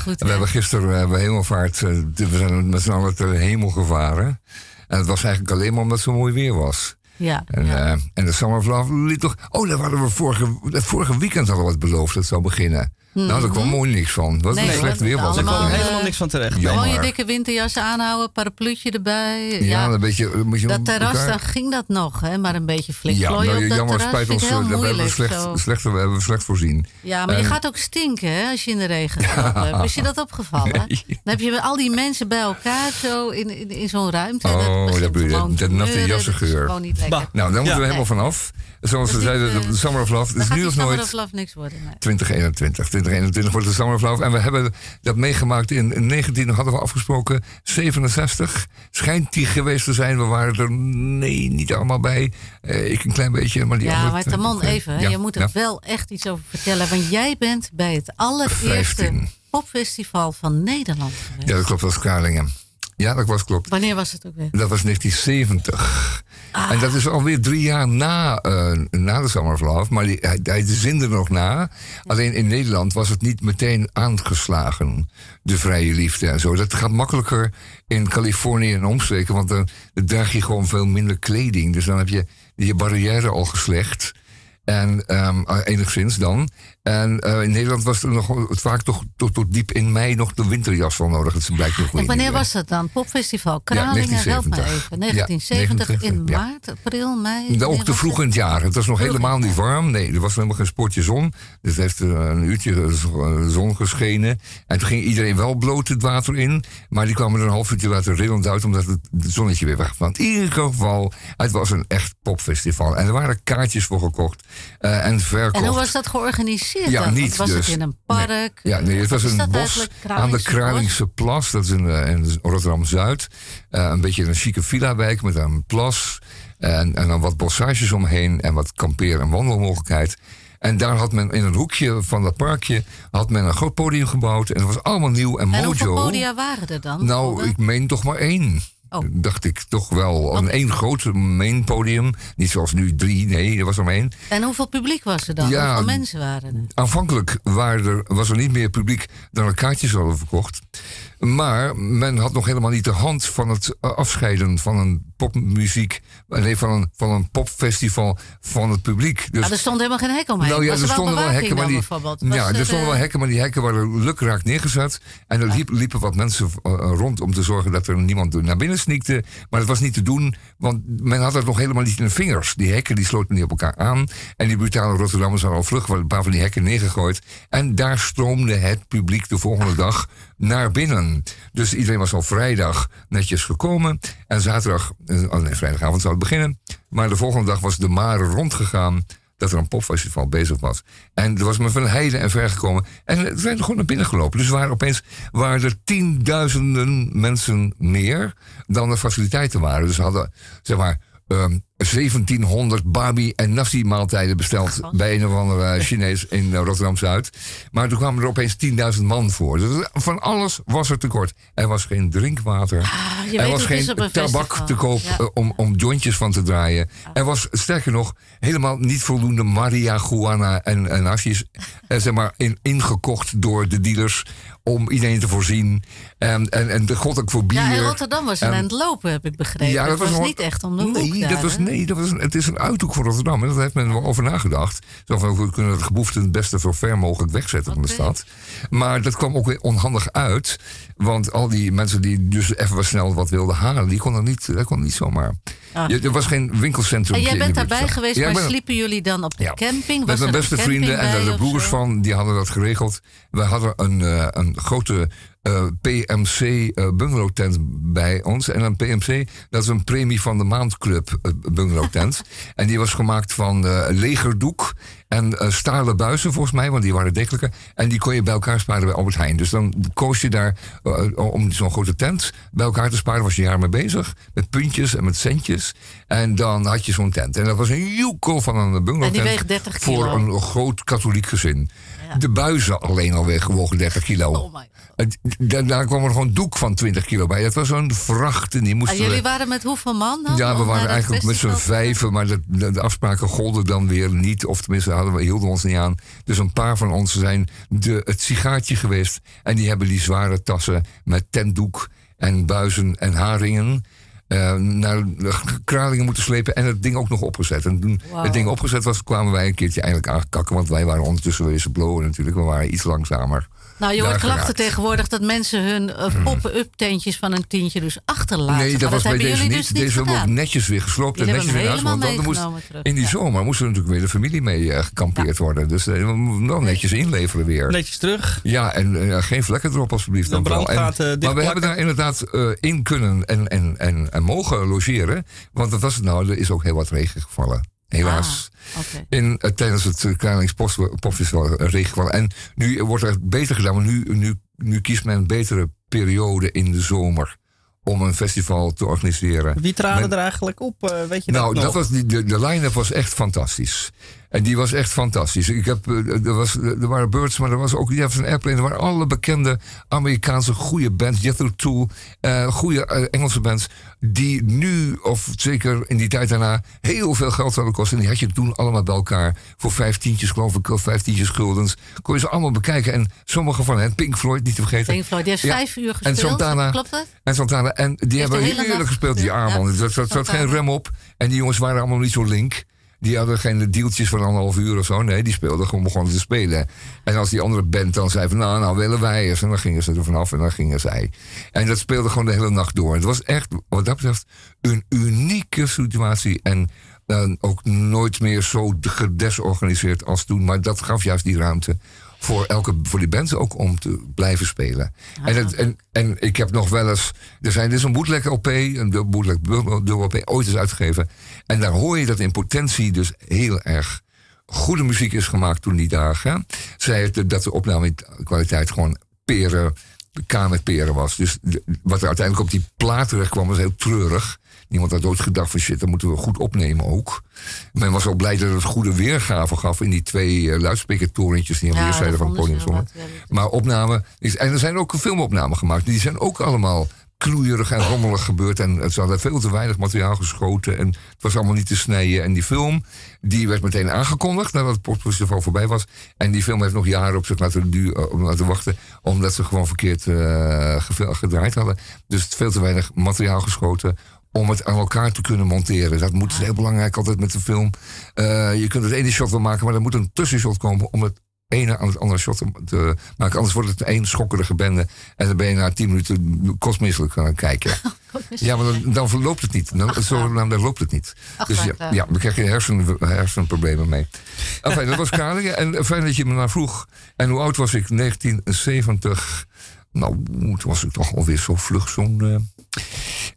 Goed. We hebben gisteren bij Hemelvaart, eh, we zijn met z'n allen ter hemel gevaren. En het was eigenlijk alleen maar omdat het zo mooi weer was. Ja. En, eh, en de Summer liet toch... Oh, daar hadden we vorige, vorige weekend hadden we het beloofd dat het zou beginnen. Nou, daar kwam mooi niks van. Wat Nee, een slecht weer was Er kwam helemaal eh, niks van terecht. Gewoon je Jammer. dikke winterjas aanhouden, parapluutje erbij. Ja, Ja, een beetje... Moet je dat terras, elkaar- dan ging dat nog, hè? maar een beetje Ja, flikvlooien nou, op dat jammer, terras spijt ons. ik eh, heel We hebben moeilijk. slecht, zo. slecht, we hebben slecht voorzien. Ja, maar je gaat ook stinken hè, als je in de regen hebt. Is je dat opgevallen? Nee. Dan heb je al die mensen bij elkaar zo in, in, in zo'n ruimte. Oh, dat begint dat natte dat is jassengeur. gewoon niet lekker. Nou, daar moeten we Ja. helemaal vanaf. Zoals we zeiden, eh, de Summer of Love is gaat nu of Summer nooit of Love niks worden. Nee. 2021. 2021 wordt de Love. En we hebben dat meegemaakt in in 19, hadden we afgesproken, 67. Schijnt die geweest te zijn. We waren er, nee, niet allemaal bij. Eh, ik een klein beetje, maar die Ja, andere maar Tamon, even. hè. Ja, je moet er ja. wel echt iets over vertellen. Want jij bent bij het allereerste 15. popfestival van Nederland geweest. Ja, dat klopt, dat was Kralingen. Ja, dat was klopt. Wanneer was het ook weer? Dat was 1970. Ah. En dat is alweer drie jaar na, eh, na de Summer of Love. Maar die, hij, hij zinde nog na. Alleen in Nederland was het niet meteen aangeslagen. De vrije liefde en zo. Dat gaat makkelijker in Californië en omstreken. Want dan, dan draag je gewoon veel minder kleding. Dus dan heb je je barrière al geslecht. En ehm, eh, enigszins dan. En eh, in Nederland was er nog vaak toch tot, tot diep in mei nog de winterjas van nodig. Het blijkt nog niet wanneer was dat dan? Popfestival Kralingen, help me 1970. even. 1970 Ja, in 1970, ja. maart, april, mei? Nou, ook te vroeg in het jaar. Het was nog Vroeg helemaal niet warm. Nee, er was helemaal geen spotje zon. Dus het heeft eh, een uurtje eh, zon geschenen. En toen ging iedereen wel bloot het water in. Maar die kwamen er een half uurtje later rillend uit... omdat het, zonnetje weer weg was. In ieder geval, het was een echt popfestival. En er waren kaartjes voor gekocht. en verkocht. En hoe was dat georganiseerd Ja, dan? niet was dus. het in een park? Ja, nee, het was een bos aan de Kralingse Plas. Dat is in, eh, in Rotterdam-Zuid. Eh, een beetje een chique villa-wijk met een plas. En, en dan wat bossages omheen. En wat kampeer- en wandelmogelijkheid. En daar had men in een hoekje van dat parkje... had men een groot podium gebouwd. En dat was allemaal nieuw en, En mojo. hoeveel podia waren er dan? Nou, ik meen toch maar één. Oh. Dacht ik toch wel. Een één groot main podium. Niet zoals nu drie, nee, er was er maar één. En hoeveel publiek was er dan? Ja, hoeveel mensen waren er? Aanvankelijk waren er, was er niet meer publiek dan er kaartjes hadden verkocht. Maar men had nog helemaal niet de hand van het eh, afscheiden van een popmuziek. Nee, van een, van een popfestival van het publiek. Dus, Ah, er stond helemaal geen hek omheen. nou ja, er er stonden wel hekken, maar dan die, ja, er er, stonden wel eh, hekken, maar die hekken waren lukraak neergezet. En er liep- liepen wat mensen eh, rond om te zorgen dat er niemand naar binnen sneakte. Maar dat was niet te doen, want men had het nog helemaal niet in de vingers. Die hekken die sloten niet op elkaar aan. En die brutale Rotterdammers hadden al vlug een paar van die hekken neergegooid. En daar stroomde het publiek de volgende dag naar binnen. Dus iedereen was al vrijdag netjes gekomen. En zaterdag, eh, oh nee, vrijdagavond zou het beginnen. Maar de volgende dag was de mare rondgegaan dat er een popfestival bezig was. En er was me van heide en ver gekomen. En we zijn gewoon naar binnen gelopen. Dus waren opeens waren er tienduizenden mensen meer dan er faciliteiten waren. Dus hadden, zeg maar, ehm 1700 Barbie en nasi maaltijden besteld bij een of andere Chinees in eh, Rotterdam-Zuid. Maar toen kwamen er opeens 10.000 man voor. Dus van alles was er tekort. Er was geen drinkwater. je er was geen tabak festival. te koop Ja. eh, om, om jointjes van te draaien. Er was sterker nog helemaal niet voldoende marihuana en, en eh, zeg maar, in, ingekocht door de dealers om iedereen te voorzien. En, en, en de god ook voor bier. Ja, in Rotterdam was het aan het lopen, heb ik begrepen. Ja, dat was, niet echt om de hoek Nee, daar, dat was? Nee dat was, het is een uithoek voor Rotterdam. En daar heeft men wel over nagedacht. Zo van, we kunnen het geboefte het beste zo ver mogelijk wegzetten van de stad. Maar dat kwam ook weer onhandig uit. Want al die mensen die dus even wat snel wat wilden halen... die konden niet, dat kon niet zomaar. Ah. Je- er was geen winkelcentrum En jij bent daarbij geweest, Ja, maar ben- sliepen jullie dan op de Ja. camping? met mijn een beste vrienden en de broers van, die hadden dat geregeld. We hadden een, eh, een grote eh, PMC eh, bungalowtent bij ons. En een PMC, dat is een premie van de maandclub eh, bungalowtent. en die was gemaakt van legerdoek en stalen buizen volgens mij, want die waren degelijker. En die kon je bij elkaar sparen bij Albert Heijn. Dus dan koos je daar om zo'n grote tent bij elkaar te sparen. Was je jaar mee bezig. Met puntjes en met centjes. En dan had je zo'n tent. En dat was een joekel van een bungalowtent. En die weegt 30 Voor een groot katholiek gezin. De buizen alleen alweer gewogen 30 kilo. Oh da- Daar kwam er gewoon doek van 20 kilo bij. Dat was zo'n vracht en die Ah, moesten jullie we- waren met hoeveel man dan? ja, we waren eigenlijk met z'n vijven, maar de, de, de afspraken golden dan weer niet. Of tenminste, hadden we, hielden we ons niet aan. Dus een paar van ons zijn de, het sigaartje geweest. En die hebben die zware tassen met tentdoek en buizen en haringen. Eh, naar de kralingen moeten slepen en het ding ook nog opgezet. En toen het ding opgezet was, kwamen wij een keertje eindelijk aankakken. Want wij waren ondertussen weer blowen natuurlijk. We waren iets langzamer. Nou, je hoort klachten geraakt. tegenwoordig dat mensen hun uh, pop-up tentjes van een tientje dus achterlaten. Nee, dat Maar was bij deze niet. dus niet deze hebben we ook netjes weer gesloopt en netjes weer huis. Want dan moest, terug. in die zomer moest er natuurlijk weer de familie mee eh, gekampeerd worden. Dus eh, we moeten wel netjes inleveren weer. Netjes terug. Ja, en eh, geen vlekken erop alsjeblieft. De dan. En- brandgaten maar we hebben daar inderdaad eh, in kunnen en, en, en, en mogen logeren. Want wat was het nou? Er is ook heel wat regen gevallen. Helaas. Ah, oké. In, eh, tijdens het uh, Kralings Post- Popfestival eh, regen gevallen. En nu wordt er beter gedaan, maar nu, nu, nu kiest men een betere periode in de zomer om een festival te organiseren. Wie traden Men- er eigenlijk op? eh, weet je nou, dat dat nog? was die, de, de line-up was echt fantastisch. En die was echt fantastisch. Ik heb, eh, er, was, er waren Birds, maar er was ook Jefferson Airplane. Er waren alle bekende Amerikaanse goede bands. Jethro Tull, eh goede eh, Engelse bands. Die nu, of zeker in die tijd daarna, heel veel geld zouden kosten. En die had je toen allemaal bij elkaar. Voor vijftientjes, geloof ik, of vijftientjes guldens. Kon je ze allemaal bekijken. En sommige van hen, Pink Floyd, niet te vergeten. Pink Floyd, die heeft Ja. vijf uur En gespeeld. Santana. Klopt dat? En Santana. En die hebben hele heerlijk nacht gespeeld, die ja. Er zat, zat geen rem op. En die jongens waren allemaal niet zo link. Die hadden geen deeltjes van anderhalf uur of zo. Nee, die speelden gewoon begonnen te spelen. En als die andere band dan zei van nou, nou willen wij eens. En dan gingen ze er vanaf en dan gingen zij. En dat speelde gewoon de hele nacht door. Het was echt, wat dat betreft, een unieke situatie. En eh, ook nooit meer zo gedesorganiseerd als toen. Maar dat gaf juist die ruimte voor, elke, voor die bands ook om te blijven spelen. En, het, en, en ik heb nog wel eens... Er zijn, dit is een bootleg LP, een bootleg dubbel LP, ooit is uitgegeven. En daar hoor je dat in potentie dus heel erg goede muziek is gemaakt toen die dagen. Zij het dat de opnamekwaliteit gewoon peren, K met peren was. Dus de- wat er uiteindelijk op die plaat terecht kwam was heel treurig. Niemand had ooit gedacht van shit, dat moeten we goed opnemen ook. Men was ook blij dat het goede weergave gaf in die twee uh, luidsprekertorentjes die aan de Ja, dat van het podium stonden. Maar opname, is, en er zijn ook filmopnamen gemaakt. Die zijn ook allemaal knoeierig en rommelig gebeurd. En ze hadden veel te weinig materiaal geschoten. En het was allemaal niet te snijden. En die film, die werd meteen aangekondigd nadat het Popfestival voorbij was. En die film heeft nog jaren op zich laten, eh, laten wachten. Omdat ze gewoon verkeerd eh, gedraaid hadden. Dus veel te weinig materiaal geschoten om het aan elkaar te kunnen monteren. Dat moet is heel belangrijk altijd met de film. Eh, je kunt het ene shot wel maken, maar er moet een tussenshot komen om het ene aan het andere shot te- maken. Anders wordt het één schokkerige bende. En dan ben je na tien minuten kostmisselijk aan het kijken. ja, maar dan, dan verloopt het niet. Dan, zo dan loopt het niet. Ach, dus ja, waar, ja, dan krijg je hersen, hersenproblemen mee. Enfin, dat was Kali. En fijn dat je me naar vroeg. En hoe oud was ik? 1970. Nou, toen was ik toch alweer zo vlug, zo'n eh,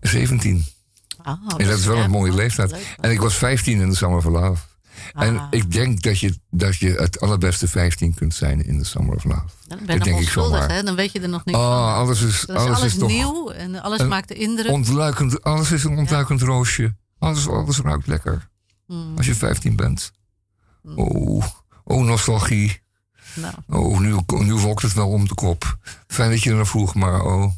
17. Oh, en dat is wel een mooie leeftijd. leuk. En ik was 15 in de Summer of Love. En Ah. ik denk dat je, dat je het allerbeste 15 kunt zijn in de Summer of Love. Dan ben dat denk ik onschuldig, zomaar. hè? Dan weet je er nog niks Oh, van. alles is, alles alles is toch nieuw en alles maakt de indruk. Ontluikend, alles is een ontluikend roosje. Alles, alles ruikt lekker. Hmm. Als je 15 bent. Oh, oh, nostalgie. Nou. Oh, nu, nu wolkt het wel om de kop. Fijn dat je er naar vroeg, maar oh.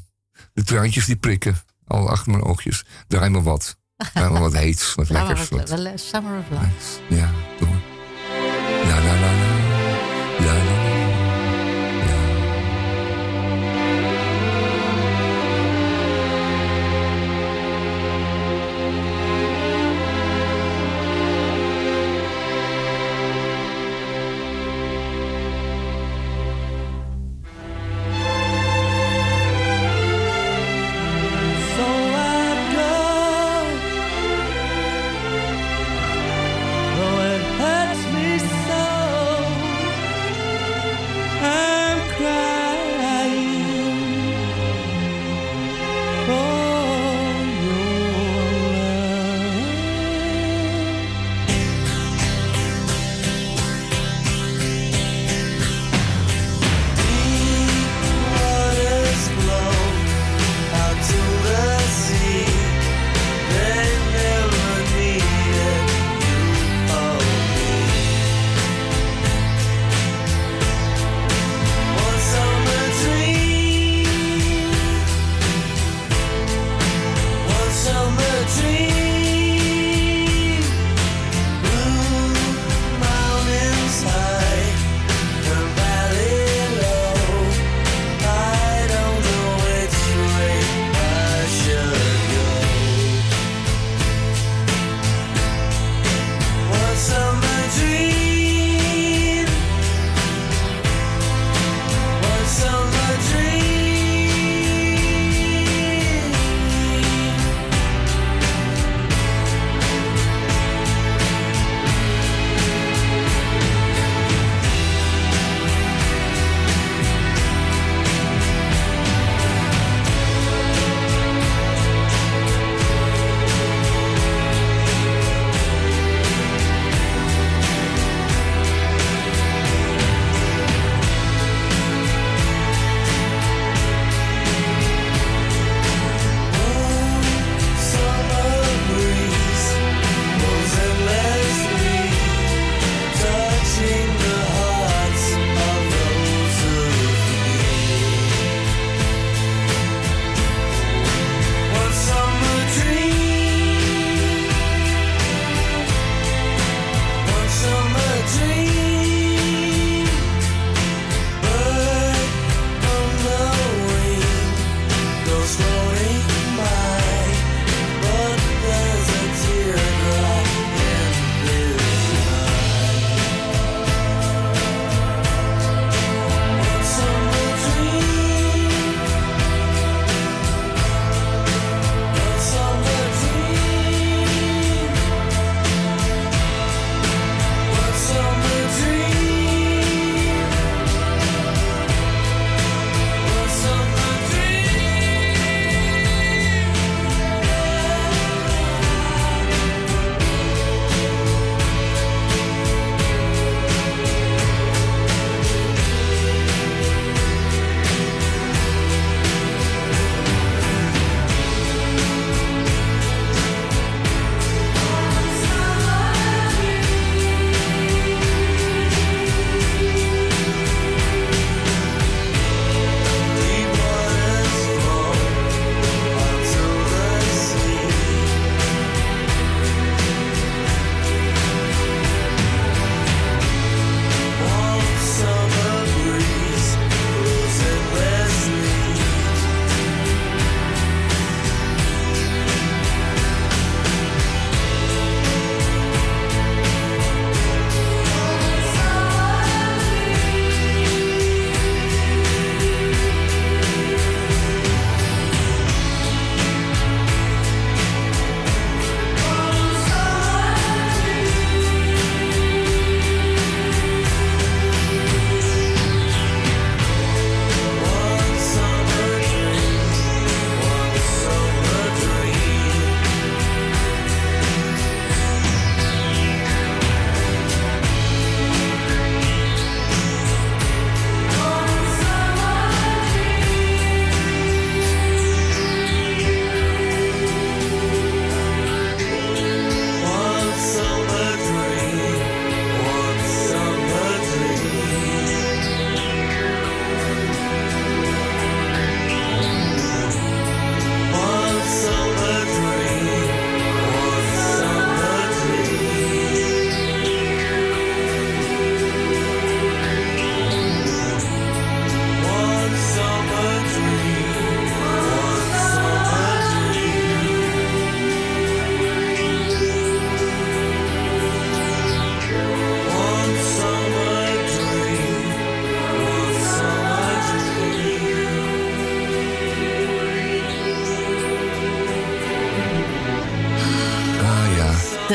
De traantjes die prikken. Al achter mijn oogjes. Draai me wat. Draai me wat heets, wat lekkers. eh, Summer of Love. ja, doe maar. La la la la. La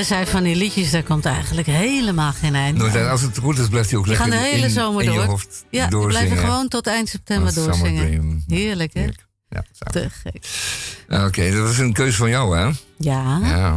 Er zijn van die liedjes, daar komt eigenlijk helemaal geen eind Nou, aan. als het goed is, blijft hij ook lekker gaan de hele in, zomer in door. je hoofd ja, doorzingen. blijven gewoon tot eind september doorzingen. Heerlijk, hè? Ja, Te gek. Oké, dat was een keuze van jou, hè? Ja. Ja.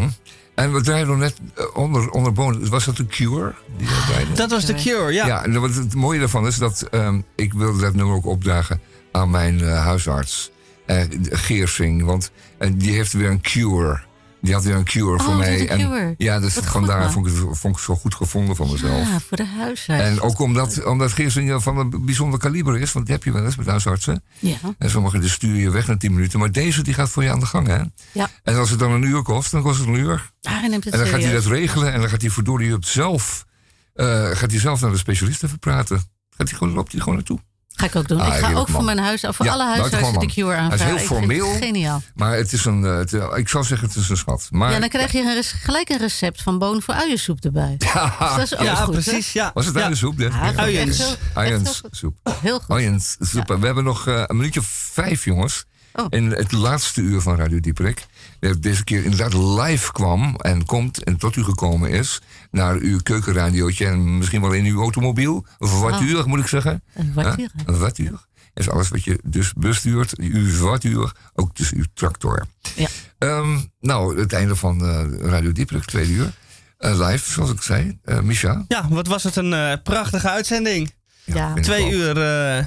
En we draaiden nog net eh, onder, onder bonus. Was dat de Cure? Die we draaiden? Dat was The Cure, ja. Ja, en wat het mooie daarvan is dat ehm, ik wilde dat nummer ook opdragen aan mijn eh, huisarts, eh, Geersing. Want eh, die heeft weer een cure. Die had weer een cure voor Oh, mij. En, cure. ja, dus Wat vandaar vond ik, het, vond ik zo goed gevonden van mezelf. Ja, voor de huisarts. En ook omdat, omdat Geersing van een bijzonder kaliber is, want die heb je wel eens met huisartsen. Ja. En sommigen die stuur je weg na 10 minuten. Maar deze die gaat voor je aan de gang, hè? Ja. En als het dan een uur kost, dan kost het een uur. Het En dan gaat hij dat regelen en dan gaat hij verdorie op zelf, eh, gaat hij zelf naar de specialist even praten. Gaat hij gewoon, loopt hij gewoon naartoe. Ga ik ook doen. Ah, ik ga ook voor mijn huis, of voor Ja, alle huisartsen de cure Hij is aanvragen. heel Ik vind het formeel. geniaal. Maar het is een, eh, het, ik zou zeggen, het is een schat. Maar, ja, dan krijg je een res- gelijk een recept van boon voor uiensoep erbij. Dus dat is ook Ja, goed, hè? precies, ja. Was het Ja. uiensoep? Ja, Ja. echt heel- heel. Heel goed. Uienssoep. We hebben nog eh, een minuutje of vijf, jongens. Oh. In het laatste uur van Radio Dieperik. Dat deze keer inderdaad live kwam en komt en tot u gekomen is. Naar uw keukenradiootje en misschien wel in uw automobiel. Of een voituur, moet ik zeggen. Een? Een is alles wat je dus bestuurt. Uw voituur, ook dus uw tractor. Ja. Ehm, nou, het einde van eh, Radio Dieperik, tweede uur. Eh, live, zoals ik zei. Eh Misha. Ja, wat was het een eh, prachtige uitzending. Ja. Twee uur eh,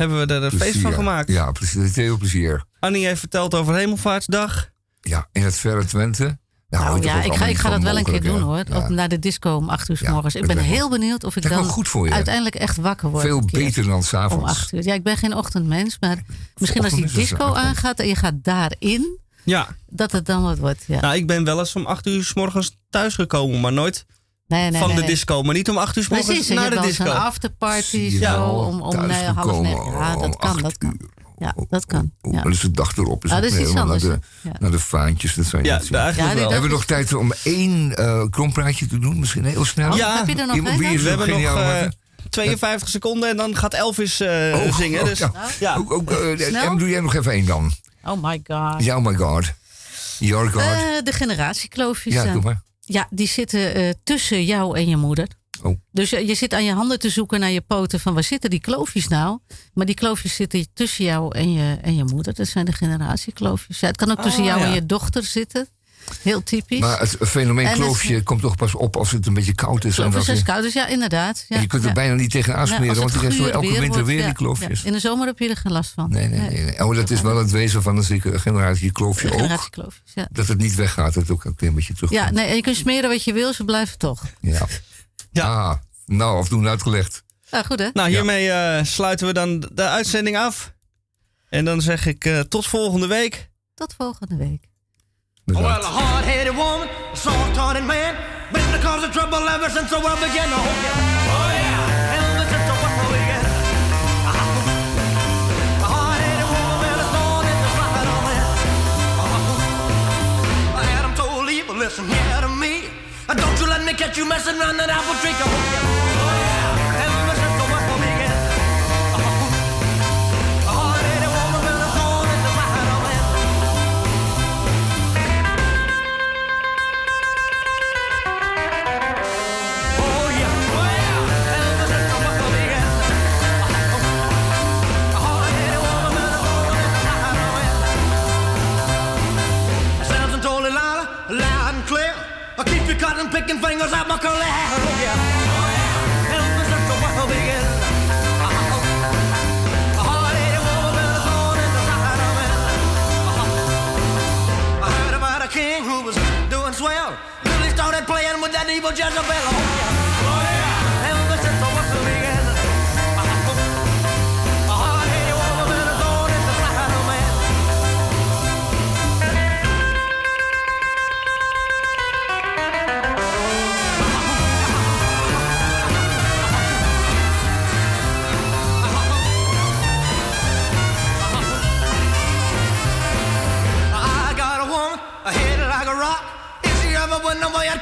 hebben we er een feest van gemaakt. Ja, precies. Heel plezier. Annie heeft verteld over Hemelvaartsdag. Ja, in het verre Twente. Nou, Nou ja, ik ga, ik ga dat wel een keer doen hoor. Ja. Op, naar de disco om 8 uur s Ja, morgens. Ik ben heel benieuwd of ik dan goed voor je. uiteindelijk echt wakker word. Veel beter dan Om s'avonds. 8 uur. Ja, ik ben geen ochtendmens, maar misschien als die disco aangaat en je gaat daarin, Ja. dat het dan wat wordt. Ja. Nou, ik ben wel eens om 8 uur s morgens thuisgekomen, maar nooit nee, nee, van nee, de nee. disco. Maar niet om 8 uur s morgens Precies, en je naar hebt de disco. afterparty Ja, zo om, om nee, half negen. Ja, dat kan, acht dat kan. Ja, dat kan. Ja. dus de dag erop is Ah, dat is iets helemaal naar anders, de? Ja. naar de vaantjes. Dat je Ja, niet Ja, Hebben we nog tijd om één eh krompraatje te doen? Misschien heel snel? Oh, Ja. heb je er nog Iemand- wie één? is We er hebben nog geniaal eh, maken? 52 seconden en dan gaat Elvis eh, Oh, zingen. oh, Dus, ja. ja. Ook, ook, eh? Em, doe jij nog even één dan? Oh my god. Ja, oh my god. Your god. Eh, de generatiekloofjes. ja, doe maar. Ja, die zitten eh, tussen jou en je moeder. Oh. Dus eh, je zit aan je handen te zoeken naar je poten van waar zitten die kloofjes nou? Maar die kloofjes zitten tussen jou en je, en je moeder. Dat zijn de generatiekloofjes. Ja, het kan ook tussen Ah, jou en je dochter zitten. Heel typisch. Maar het fenomeen En het- kloofje komt toch pas op als het een beetje koud is. En, Kloofjes dat zijn je, koud, dus ja, inderdaad. Ja, en je kunt er ja. bijna niet tegen Ja, aansmeren, als het want zo guur elke weer winter wordt, weer ja, die kloofjes. ja. In de zomer heb je er geen last van. Nee, nee, nee. nee. Oh, dat is wel het wezen van een zekere generatie kloofje De ook. ja. Dat het niet weggaat, dat het ook een klein beetje terug. Ja, nee, en je kunt smeren wat je wil, ze blijven toch. Ja. Ah, nou, afdoen uitgelegd. Ja, goed hè? Nou, hiermee eh, sluiten we dan de uitzending af. En dan zeg ik eh, tot volgende week. Tot volgende week. Well, a hard-headed woman, a soft-hearted man, been the cause of trouble ever since the world began. Oh yeah, oh yeah, ever since the world began. A hard-headed woman, a thorn in man. Adam told Eve, listen here to me. Don't you let me catch you messing around that apple tree. Oh oh yeah, fingers at my curly hair. Oh yeah, help me. King who was doing swell, really started playing with that evil Jezebel. Oh, yeah. no voy al